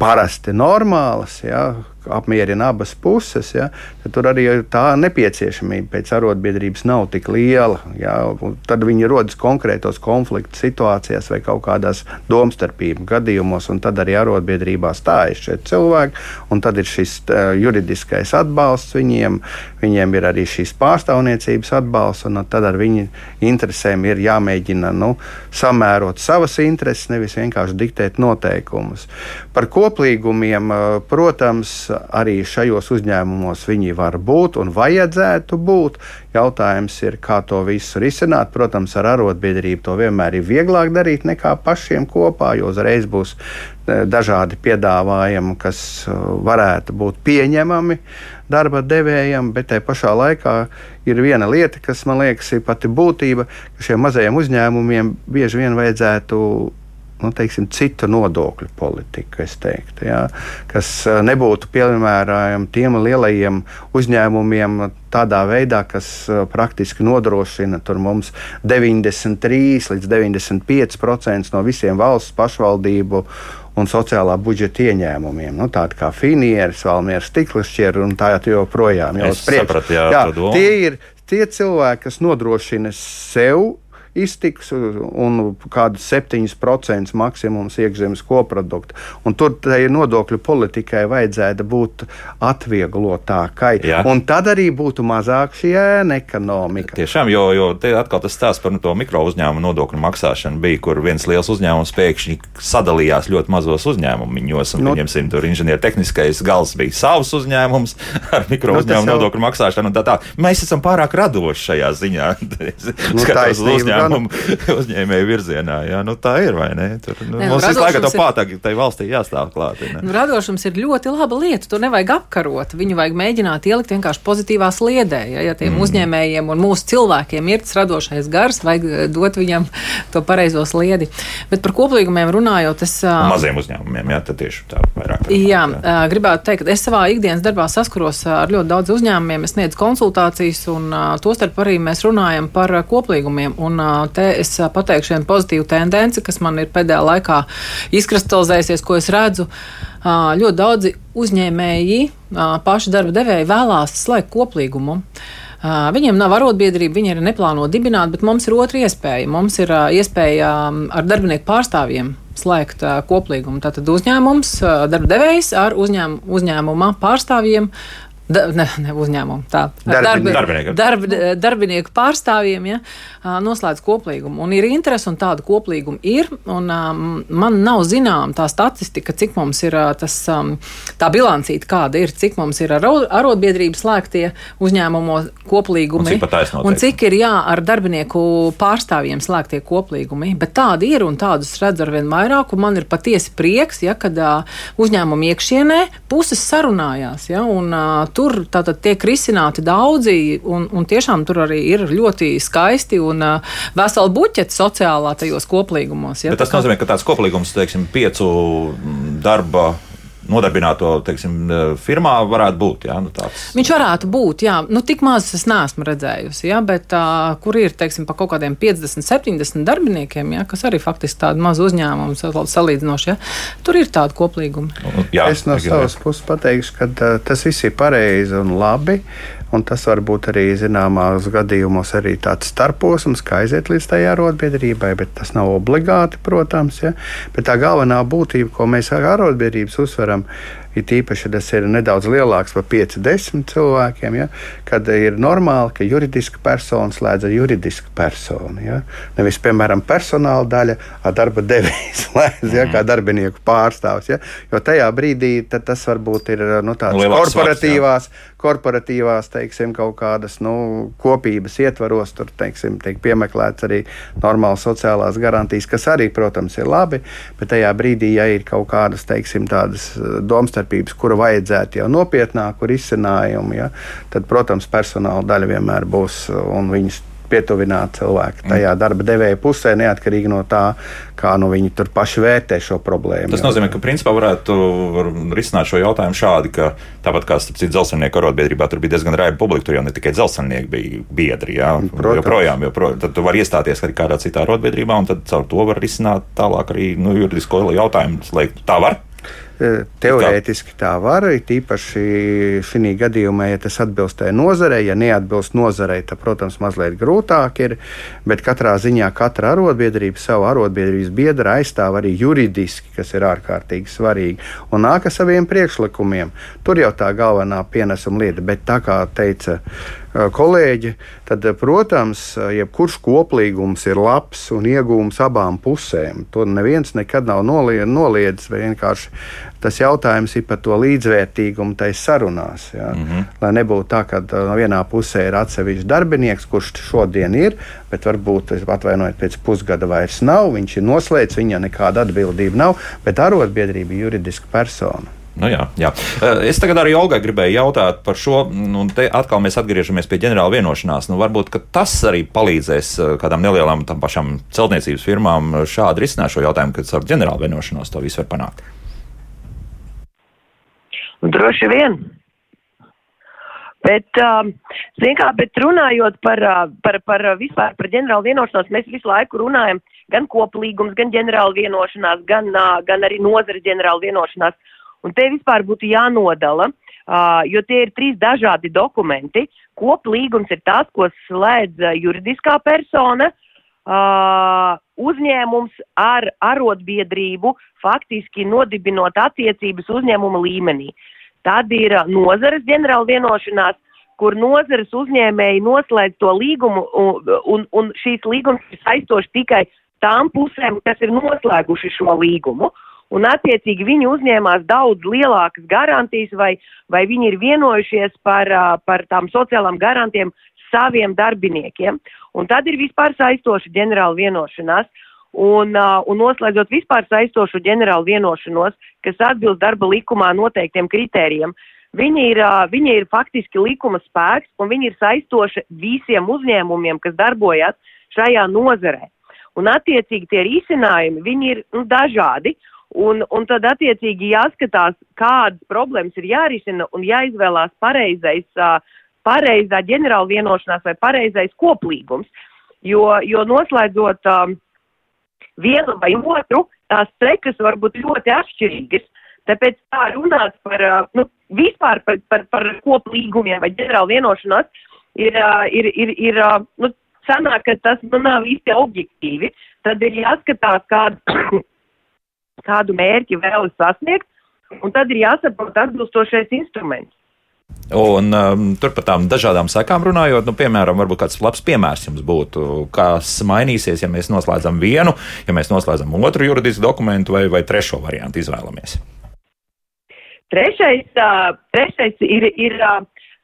parasti normālas, ja, apmierina abas puses, ja, tad tur arī tā nepieciešamība pēc arotbiedrības nav tik liela. Ja, tad viņi rodas konkrētos konfliktu situācijās vai kaut kādās domstarpību gadījumos, un tad arī arotbiedrībā stājas šie cilvēki, un tad ir šis uh, juridiskais atbalsts viņiem, viņiem ir arī šīs pārstāvniecības atbalsts, un tad ar viņu interesēm ir jāmēģina nu, samērot savas intereses, nevis vienkārši diktēt noteikumus. Par koplīgumiem, protams, arī šajos uzņēmumos viņi var būt un vajadzētu būt. Jautājums ir, kā to visu risināt. Protams, ar arotbiedrību to vienmēr ir vieglāk darīt nekā pašiem kopā, jo uzreiz būs e, dažādi piedāvājumi, kas e, varētu būt pieņemami darba devējam, bet tajā pašā laikā ir viena lieta, kas man liekas ir pati būtība, ka šiem mazajiem uzņēmumiem bieži vien vajadzētu nu, teiksim, citu nodokļu politiku, teiktu, ja, kas eh, nebūtu piemērojama tiem lielajiem uzņēmumiem tādā veidā, kas eh, praktiski nodrošina mums 93 līdz 95% no visiem valsts pašvaldību un sociālā budžeta ieņēmumiem. Nu, tādi kā finieris, valmieris, stiklišķieri un tā joprojām. Jau sapratu, jā, jā, tie ir tie cilvēki, kas nodrošina sev iztiks un kādus 7% maksimums iekšzemes koprodukta. Un tur tai nodokļu politikai vajadzētu būt atvieglotākai. Jā. Un tad arī būtu mazāk šī ēna ekonomika. Tiešām, jo, jo te atkal tas stāsts par to mikro uzņēmumu nodokļu maksāšanu bija, kur viens liels uzņēmums pēkšņi sadalījās ļoti mazos uzņēmumus. Nu, Pieņemsim, tur inženiertehniskais gals bija savs uzņēmums ar mikro nu, uzņēmumu jau... nodokļu maksāšanu. Tā, tā. Mēs esam pārāk radoši šajā ziņā. nu, taisnība, uzņēmumu, uzņēmēju virzienā. Jā, nu, tā ir vai ne? Tur, nu, ne, mums visu laiku to pātagu tai valstī jāstāv klāt. Nu, radošums ir ļoti laba lieta. To nevajag apkarot. Viņu vajag mēģināt ielikt vienkārši pozitīvā sliedē. Ja, ja tiem mm. uzņēmējiem un mūsu cilvēkiem ir tas radošais gars, vajag eh, dot viņam to pareizo sliedi. Bet par koplīgumiem runājot, es. Uh, maziem uzņēmumiem, jā, tad tieši tā vairāk. Jā, jā. Uh, gribētu teikt, ka es savā ikdienas darbā saskaros ar ļoti daudz uzņēmumiem, es sniedzu konsultācijas, un tostarp arī mēs runājam par koplīgumiem. Un, te es pateikšu vienu pozitīvu tendenci, kas man ir pēdējā laikā izkristalizējusies, ko es redzu. Ļoti daudzi uzņēmēji, paši darba devēji vēlās slēgt koplīgumu. Viņiem nav arotbiedrība, viņi arī neplāno dibināt, bet mums ir otra iespēja. Mums ir iespēja ar darbinieku pārstāvjiem slēgt koplīgumu. Tātad uzņēmums, darba devējs ar uzņēm, uzņēmuma pārstāvjiem Da, ne, ne uzņēmumu, tā darbinieku, darbinieku. Darb, darbinieku pārstāvjiem ja, noslēdz koplīgumu. Un ir interese, un tāda koplīguma ir. Un, um, man nav zināma tā statistika, cik mums ir tas, um, tā bilancīta, kāda ir, cik mums ir ar arotbiedrības slēgtie uzņēmumu koplīgumi. Un cik, un cik ir jā, ar darbinieku pārstāvjiem slēgtie koplīgumi. Bet tādi ir, un tādus redzu ar vien vairāk. Man ir patiesi prieks, ja, kad uh, uzņēmumu iekšienē puses sarunājās. Ja, un, uh, tur tātad tiek risināti daudzi, un, un tiešām tur arī ir ļoti skaisti un uh, vesela buķeta sociālā tajos koplīgumos. Ja, Bet tas nozīmē, ka tāds koplīgums, teiksim, piecu darba nodarbināto teiksim, firmā varētu būt. Jā, nu tāds. Viņš varētu būt, jā, nu, tik maz es neesmu redzējusi, jā, bet uh, kur ir teiksim, pa kaut kādiem 50, 70 darbiniekiem, jā, kas arī faktiski tāda maza uzņēmuma salīdzinoši, jā, tur ir tāda koplīguma. Nu, jā, es no savas puses pateikšu, ka uh, tas viss ir pareizi un labi. Un tas var būt arī zināmās gadījumos arī tāds starposms, kā aiziet līdz tai arotbiedrībai, bet tas nav obligāti, protams. Ja? Bet tā galvenā būtība, ko mēs ar arotbiedrības uzsveram, It īpaši tas ir nedaudz lielāks par 5, 10 cilvēkiem, ja, kad ir normāli, ka juridiska persona slēdz ar juridisku personu. Ja. Nevis, piemēram, personāla daļa ar darba devēju slēdz, ja, kā mhm. darbinieku pārstāvs. Ja. Jo tajā brīdī tas varbūt ir nu, tāds Lielāks korporatīvās, svars, korporatīvās teiksim, kaut kādas nu, kopības ietvaros. Tur teiksim, tiek piemeklēts arī normālas sociālās garantijas, kas arī, protams, ir labi. Bet tajā brīdī, ja ir kaut kādas teiksim, tādas domstarpības, domstarpības, kura vajadzētu jau nopietnāku risinājumu, ja, tad, protams, personāla daļa vienmēr būs un viņas pietuvināt cilvēku tajā darba devēja pusē, neatkarīgi no tā, kā nu, viņi tur paši vērtē šo problēmu. Tas nozīmē, ka principā varētu risināt šo jautājumu šādi, ka tāpat kā starp citu dzelzceļnieku arotbiedrībā, tur bija diezgan raiba publika, tur jau ne tikai dzelzceļnieki bija biedri, jā, Protams. joprojām, joprojām. Tad tu vari iestāties arī kādā citā arotbiedrībā, un tad caur to var risināt tālāk arī nu, juridisko jautājumu, lai tā var. E, teorētiski tā var, tīpaši šī gadījumā, ja tas atbilst tai nozarei. Ja neatbilst nozarei, tad, protams, mazliet grūtāk ir. Bet katrā ziņā katra arotbiedrība savu arotbiedrības biedru aizstāv arī juridiski, kas ir ārkārtīgi svarīgi. Un nāk ar saviem priekšlikumiem. Tur jau tā galvenā pienesuma lieta. Bet tā kā teica kolēģi, tad, protams, jebkurš koplīgums ir labs un iegūms abām pusēm. To neviens nekad nav noliedzis. Vienkārši tas jautājums ir par to līdzvērtīgumu tai sarunās. Ja? Mm -hmm. Lai nebūtu tā, ka vienā pusē ir atsevišķs darbinieks, kurš šodien ir, bet varbūt atvainojiet, pēc pusgada vairs nav. Viņš ir noslēdzis, viņa nekāda atbildība nav, bet arotbiedrība ir juridiska persona. Nu jā, jā. Eh, es tagad arī Olgai gribēju jautāt par šo. Nu, te atkal mēs atgriežamies pie ģenerāla vienošanās. Nu, varbūt tas arī palīdzēs eh, kādām nelielām tam pašām celtniecības firmām šādi risināt šo jautājumu, kad ar ģenerāla vienošanos to visu var panākt. Droši vien. Bet, um, kā, bet runājot par, uh, par, par vispār par ģenerālu vienošanos, mēs visu laiku runājam gan koplīgums, gan ģenerāla vienošanās, gan, uh, gan arī nozara ģenerāla vienošanās. Un te vispār būtu jānodala, jo tie ir trīs dažādi dokumenti. Koplīgums ir tas, ko slēdz juridiskā persona, uh, uzņēmums ar arotbiedrību, faktiski nodibinot attiecības uzņēmuma līmenī. Tad ir nozares ģenerāla vienošanās, kur nozares uzņēmēji noslēdz to līgumu, un, un šīs līgums ir saistošs tikai tām pusēm, kas ir noslēguši šo līgumu. Uh, un attiecīgi viņi uzņēmās daudz lielākas garantijas, vai, vai viņi ir vienojušies par, par tām sociālām garantijām saviem darbiniekiem. Un tad ir vispār saistoša ģenerāla vienošanās. Un, un noslēdzot vispār saistošu ģenerālu vienošanos, kas atbilst darba likumā noteiktiem kritērijiem, viņi ir, viņi ir faktiski likuma spēks un viņi ir saistoši visiem uzņēmumiem, kas darbojas šajā nozarē. Un attiecīgi tie risinājumi, ir nu, dažādi. Un, un tad attiecīgi jāskatās, kādas problēmas ir jārisina un jāizvēlās pareizais, pareizā ģenerāla vienošanās vai pareizais koplīgums. Jo, jo noslēdzot vienu vai otru, tās sekas var būt ļoti atšķirīgas. Tāpēc tā runāt par, nu, vispār par, par, par koplīgumiem vai ģenerāla vienošanos ir, ir, ir, ir nu, sanāk, ka tas nu, nav īsti objektīvi. Tad ir jāskatās, kāda kādu mērķi vēlas sasniegt, un tad ir jāsaprot atbilstošais instruments. Un um, tur par tām dažādām sekām runājot, nu, piemēram, varbūt kāds labs piemērs jums būtu, kas mainīsies, ja mēs noslēdzam vienu, ja mēs noslēdzam otru juridisku dokumentu vai, vai trešo variantu izvēlamies. Trešais, trešais ir, ir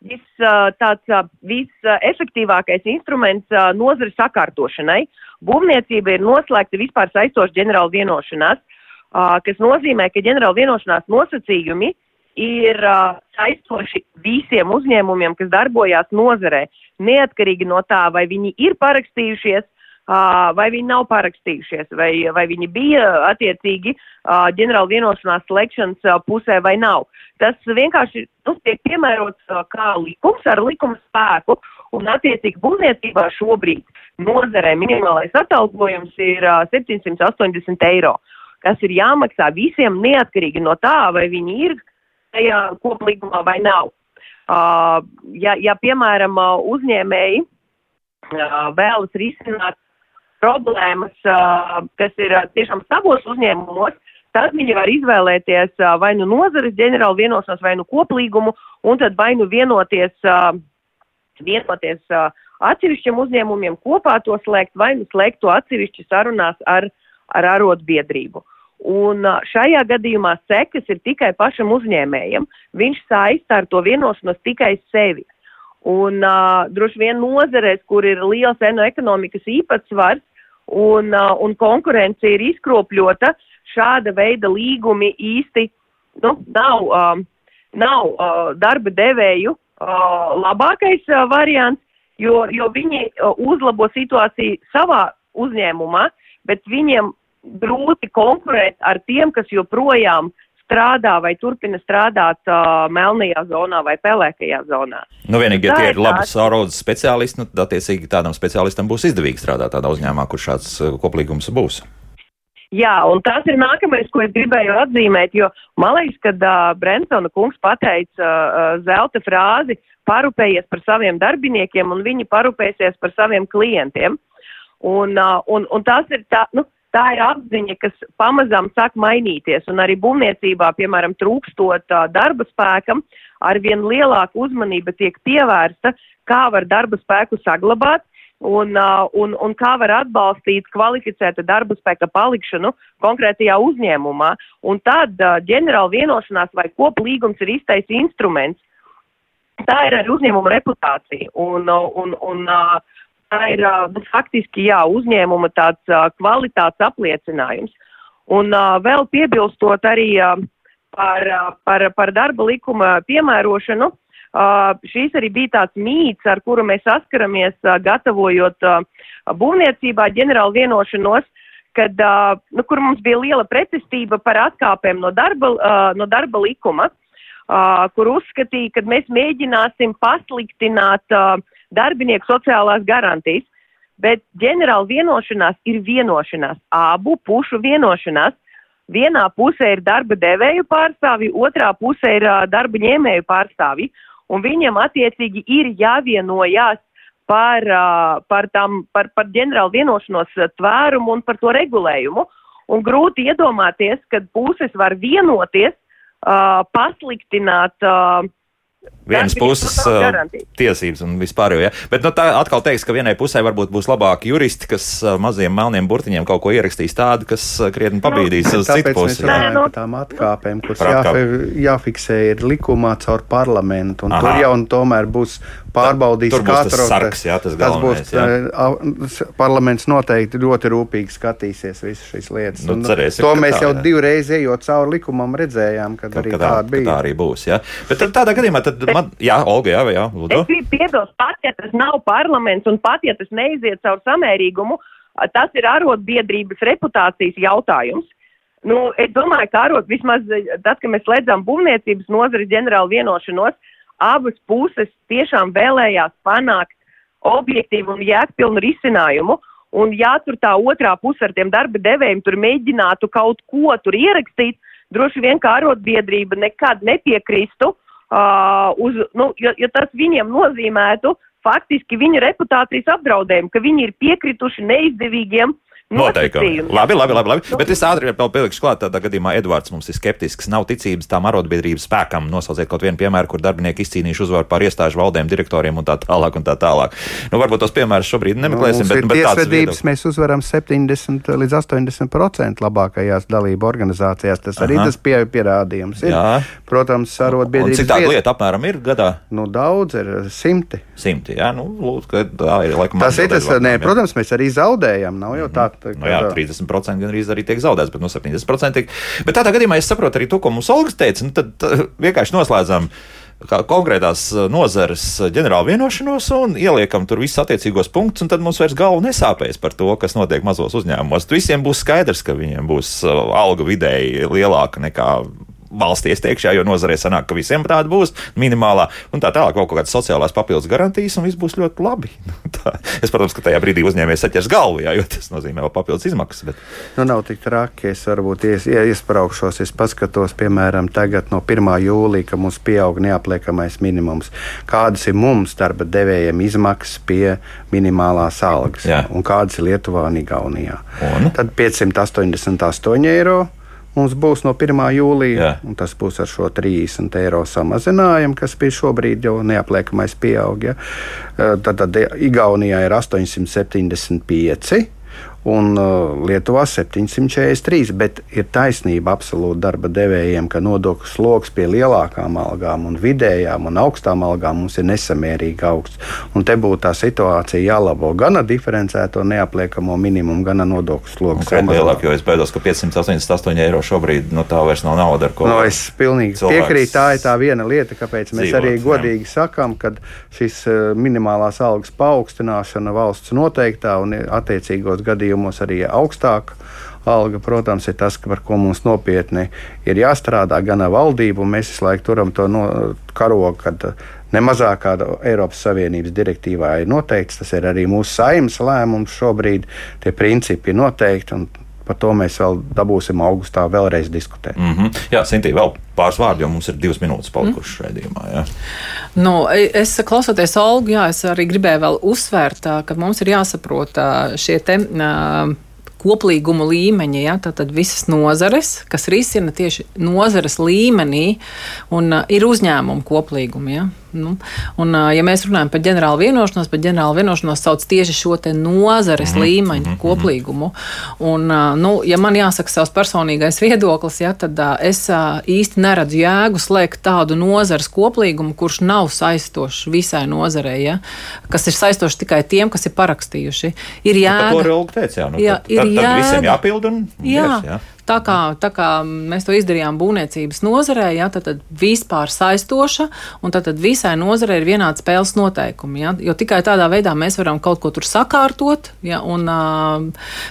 vis, tāds visefektīvākais instruments nozares sakārtošanai. Būvniecība ir noslēgta vispār saistoša ģenerāla vienošanās kas nozīmē, ka ģenerāla vienošanās nosacījumi ir saistoši visiem uzņēmumiem, kas darbojās nozarē, neatkarīgi no tā, vai viņi ir parakstījušies, vai viņi nav parakstījušies, vai, vai viņi bija attiecīgi ģenerāla vienošanās slēgšanas pusē vai nav. Tas vienkārši nu, tiek piemērots kā likums ar likuma spēku, un attiecīgi būvniecībā šobrīd nozarē minimālais atalgojums ir 780 eiro kas ir jāmaksā visiem neatkarīgi no tā, vai viņi ir tajā koplīgumā vai nav. Uh, ja, ja, piemēram, uzņēmēji uh, vēlas risināt problēmas, uh, kas ir tiešām savos uzņēmumos, tad viņi var izvēlēties vai nu nozares ģenerālu vienošanos, vai nu koplīgumu, un tad vai nu vienoties, vienoties atsevišķiem uzņēmumiem kopā to slēgt, vai nu slēgt to atsevišķi sarunās ar, ar arotbiedrību. Un šajā gadījumā sekas ir tikai pašam uzņēmējam. Viņš saista ar to vienošanos tikai sevi. Un uh, droši vien nozarēs, kur ir liels ekonomikas īpatsvars un, uh, un konkurence ir izkropļota, šāda veida līgumi īsti nu, nav, um, nav uh, darba devēju uh, labākais uh, variants, jo, jo viņi uh, uzlabo situāciju savā uzņēmumā, bet viņiem grūti konkurēt ar tiem, kas joprojām strādā vai turpina strādāt uh, melnajā zonā vai pelēkajā zonā. Nu, vienīgi, ja tie ir labi saurodas speciālisti, nu, tad attiecīgi tādam speciālistam būs izdevīgi strādāt tādā uzņēmumā, kur šāds koplīgums būs. Jā, un tas ir nākamais, ko es gribēju atzīmēt, jo man liekas, ka uh, Brensona kungs pateica uh, zelta frāzi parūpējies par saviem darbiniekiem un viņi parūpēsies par saviem klientiem. Un, uh, un, un tas ir tā, nu, tā ir apziņa, kas pamazām sāk mainīties, un arī būvniecībā, piemēram, trūkstot darba spēkam, arvien lielāka uzmanība tiek pievērsta, kā var darba spēku saglabāt, un, un, un kā var atbalstīt kvalificēta darba spēka palikšanu konkrētajā uzņēmumā. Un tad ģenerāla vienošanās vai koplīgums ir īstais instruments. Tā ir arī uzņēmuma reputācija. Un, un, un, uh, tā ir nu, faktiski jā, uzņēmuma tāds kvalitātes apliecinājums. Un vēl piebilstot arī par, par, par darba likuma piemērošanu, šīs arī bija tāds mīts, ar kuru mēs saskaramies, gatavojot būvniecībā ģenerālu vienošanos, kad, nu, kur mums bija liela pretestība par atkāpēm no darba, no darba likuma, uh, kur uzskatīja, ka mēs mēģināsim pasliktināt uh, darbinieku sociālās garantijas. Bet ģenerāla vienošanās ir vienošanās, abu pušu vienošanās. Vienā pusē ir darba devēju pārstāvji, otrā pusē ir uh, darba ņēmēju pārstāvji un viņam attiecīgi ir jāvienojās par, par, tam, par, par ģenerālu vienošanos tvērumu un par to regulējumu. Un grūti iedomāties, kad puses var vienoties, uh, pasliktināt uh, Vienas puses tiesības un vispār. Ja? Bet nu, tā atkal teiks, ka vienai pusē varbūt būs labāki juristi, kas maziem melniem burtiņiem kaut ko ierakstīs tādu, kas krietni nu, pabīdīs nu, uz citu pusi. Jā, no tām atkāpēm, kuras jāfi, jāfiksē ir likumā caur parlamentu, un Aha. tur jau un tomēr būs pārbaudīs tur būs katru. Tas sarks, jā, tas, tas būs. Jā. Parlaments noteikti ļoti rūpīgi skatīsies visas šīs lietas. Nu, cerēsim, to mēs tā, jau divreiz ejot cauri likumam redzējām, kad, kad arī tā bija. Tā arī būs, jā. Bet tādā gadījumā tad man, jā, Olga, jā, jā, lūdzu. Es gribu piebilst, pat ja tas nav parlaments un pat ja tas neiziet caur samērīgumu, tas ir arotbiedrības reputācijas jautājums. Nu, es domāju, ka arot vismaz tad, kad mēs slēdzām būvniecības nozari ģenerālu vienošanos, abas puses tiešām vēlējās panākt objektīvu un jēgpilnu risinājumu. Un ja tur tā otrā puse ar tiem darba devējiem tur mēģinātu kaut ko tur ierakstīt, droši vien kā arotbiedrība nekad nepiekristu, uh, uz, nu, jo, jo tas viņiem nozīmētu faktiski viņa reputācijas apdraudējumu, ka viņi ir piekrituši neizdevīgiem uh, Noteikti. Labi, labi, labi. labi. Bet es ātri vēl pielikšu klāt, tādā gadījumā Edvards mums ir skeptisks. Nav ticības tām arotbiedrības spēkam. Nosauciet kaut vienu piemēru, kur darbinieki izcīnījuši uzvaru pār iestāžu valdēm, direktoriem un tā tālāk. Un tā tālāk. Nu, varbūt tos piemērus šobrīd nemeklēsim. Nu, bet, bet tiesvedības mēs uzvaram 70 līdz 80% labākajās dalību organizācijās. Tas arī Aha. tas pie, pierādījums ir. Jā. Protams, arotbiedrības. Cik tāda lieta apmēram ir gadā? Nu, daudz ir simti. Simti, jā, nu, lūdzu, tā ir laikam. Tas ir tas, nē, protams, mēs arī zaudējam. Nav jau tā, Kad, nu, jā, 30% gan arī tiek zaudēts, bet no 70% tiek. Bet tādā gadījumā es saprotu arī to, ko mums Olga teica. Nu, tad vienkārši noslēdzam konkrētās nozares ģenerāla vienošanos un ieliekam tur visus attiecīgos punktus, un tad mums vairs galva nesāpēs par to, kas notiek mazos uzņēmumos. Visiem būs skaidrs, ka viņiem būs alga vidēji lielāka nekā valstī iestiekšā, jo nozarē sanāk, ka visiem tāda būs minimālā, un tā tālāk, kaut kādas sociālās papildus garantijas, un viss būs ļoti labi. tā, es, protams, ka tajā brīdī uzņēmējs saķers galvu, jā, jo tas nozīmē vēl papildus izmaksas. Bet... Nu, nav tik traki, es varbūt ies, iespraukšos, es paskatos, piemēram, tagad no 1. jūlija, ka mums pieaug neapliekamais minimums. Kādas ir mums darba devējiem izmaksas pie minimālās algas, jā. un kādas ir Lietuvā un Igaunijā? Un? Tad 588 eiro mums būs no 1. jūlija. Tas būs ar šo 30 eiro samazinājumu, kas bija šobrīd jau neapliekamais pieaug. Ja. Tad, tad Igaunijā ir 875. Un uh, Lietuvā 743. Bet ir taisnība absolūti darba devējiem, ka nodokļu sloks pie lielākām algām un vidējām un augstām algām mums ir nesamērīgi augsts. Un te būtu tā situācija jālabo gan ar diferencēto neapliekamo minimumu, gan ar nodokļu slogu. Kā lielāk, jo es baidos, ka 588 eiro šobrīd nu, tā vairs nav nauda, ar ko. No, es pilnīgi piekrītu. Tā ir tā viena lieta, kāpēc mēs dzīvot, arī godīgi jā. sakām, ka šis uh, minimālās algas paaugstināšana valsts noteiktā un attiecīgos gadījumos gadījumos arī augstāka alga, protams, ir tas, par ko mums nopietni ir jāstrādā gan ar valdību. Mēs visu laiku turam to no, karogu, kad nemazākā Eiropas Savienības direktīvā ir noteikts. Tas ir arī mūsu saimnes lēmums šobrīd. Tie principi ir noteikti. Par to mēs vēl dabūsim augustā vēlreiz diskutēt. Mm -hmm. Jā, Sintīna, vēl pāris vārdi, jo mums ir divas minūtes palikušas mm. raidījumā. Jā. Nu, es klausoties Olgu, jā, es arī gribēju vēl uzsvērt, ka mums ir jāsaprot šie te. Uh, koplīgumu līmeņa, ja, tātad visas nozares, kas risina tieši nozares līmenī, un uh, ir uzņēmumu koplīgumi. Ja. Nu, un, ja mēs runājam par ģenerālu vienošanos, tad ģenerāla vienošanos sauc tieši šo nozares mm -hmm. līmeņa mm -hmm. koplīgumu. Un, nu, ja man jāsaka savs personīgais viedoklis, ja, tad es īsti neredzu jēgu slēgt tādu nozares koplīgumu, kurš nav saistošs visai nozarei, ja, kas ir saistošs tikai tiem, kas ir parakstījuši. Ir nu, jēga. Nu, teica, jā, nu, jā, tad, ir tad, tad visiem jāpild un jā. Yes, jā. Tā kā, tā kā mēs to izdarījām būvniecības nozarē, ja, tad, tad vispār saistoša, un tad, tad visai nozarei ir vienādi spēles noteikumi. Ja, jo tikai tādā veidā mēs varam kaut ko tur sakārtot. Ja, un,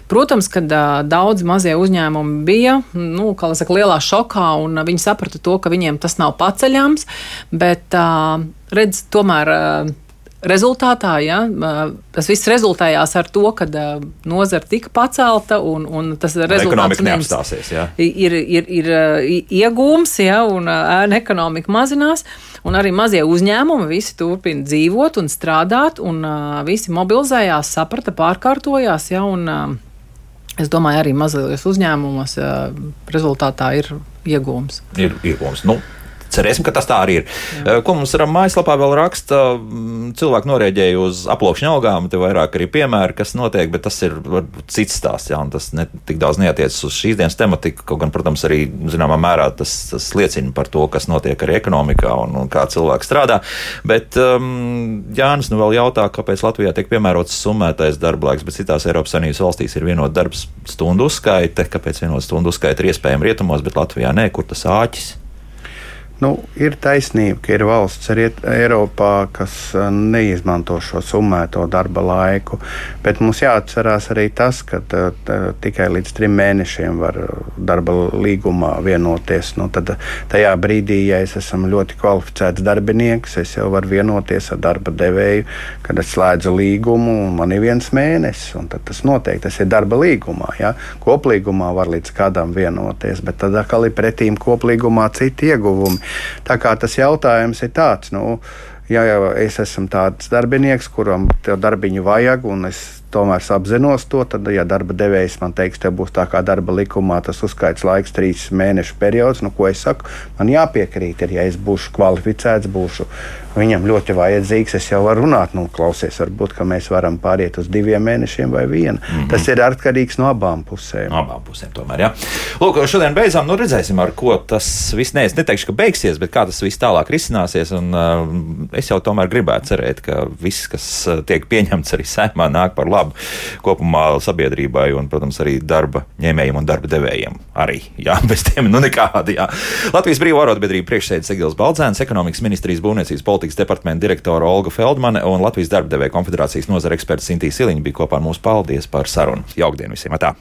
protams, ka daudzi mazie uzņēmumi bija nu, saka, lielā šokā, un viņi saprata to, ka viņiem tas nav paceļams. Bet, redz, tomēr Rezultātā ja, tas viss rezultējās ar to, ka nozara tika pacelta un, un tas rezultāts neapstāsies. Ja. Ir, ir, ir iegūms, ja, un ēna ekonomika mazinās. Un arī mazie uzņēmumi visi turpina dzīvot un strādāt, un visi mobilizējās, saprata, pārkārtojās. Ja, un, es domāju, arī mazajos uzņēmumos rezultātā ir iegūms. Ir iegūms. Nu, Cerēsim, ka tas tā arī ir. Jā. Ko mums ar mājaslapā vēl raksta? Cilvēki norēģēja uz aploksņa algām, te vairāk arī piemēri, kas notiek, bet tas ir cits stāsts, jā, un tas ne tik daudz neatiecas uz šīs dienas tematiku, kaut gan, protams, arī zināmā mērā tas, tas liecina par to, kas notiek arī ekonomikā un, un kā cilvēki strādā. Bet um, Jānis nu vēl jautā, kāpēc Latvijā tiek piemērots summētais darba laiks, bet citās Eiropas Savienības valstīs ir vienota darbs stundu uzskaite. Kāpēc vienota stundu uzskaite ir iespējama rietumos, bet Latvijā nē, kur tas āķis? Nu, ir taisnība, ka ir valsts arī Eiropā, kas eh, neizmanto šo summēto darba laiku, bet mums jāatcerās arī tas, ka tā, eh, tā, tikai līdz trim mēnešiem var darba līgumā vienoties. Nu, tad tajā brīdī, ja es esmu ļoti kvalificēts darbinieks, es jau varu vienoties ar darba devēju, kad es slēdzu līgumu un man ir viens mēnesis, un tas noteikti tas ir darba līgumā. Ja? Koplīgumā var līdz kādam vienoties, bet tad atkal ir pretīm koplīgumā citi ieguvumi. Tā kā tas jautājums ir tāds, nu, ja jau es esmu tāds darbinieks, kuram darbiņu vajag, un es tomēr apzinos to, tad, ja darba devējs man teiks, te būs tā kā darba likumā, tas uzskaits laiks, trīs mēnešu periods, nu, ko es saku, man jāpiekrīt, ir, ja es būšu kvalificēts, būšu viņam ļoti vajadzīgs, es jau varu runāt, nu, klausies, varbūt, mēs varam pāriet uz diviem mēnešiem vai vienu. Mm -hmm. Tas ir atkarīgs no abām pusēm. Abām pusēm tomēr, jā. Lūk, šodien beidzām, nu redzēsim, ar ko tas viss, ne, es neteikšu, ka beigsies, bet kā tas viss tālāk risināsies, un uh, es jau tomēr gribētu cerēt, ka viss, kas tiek pieņemts arī sēmā, nāk par labu labu kopumā sabiedrībai un, protams, arī darba ņēmējiem un darba devējiem. Arī, jā, bez tiem nu nekādi. Jā. Latvijas Brīvā arotbiedrība priekšsēdētājs Egils Baldzēns, ekonomikas ministrijas būvniecības politikas departamenta direktora Olga Feldmane un Latvijas darba devēja konfederācijas nozara eksperts Sintīs Siliņa bija kopā ar mums. Paldies par sarunu. Jaukdien visiem! Atā.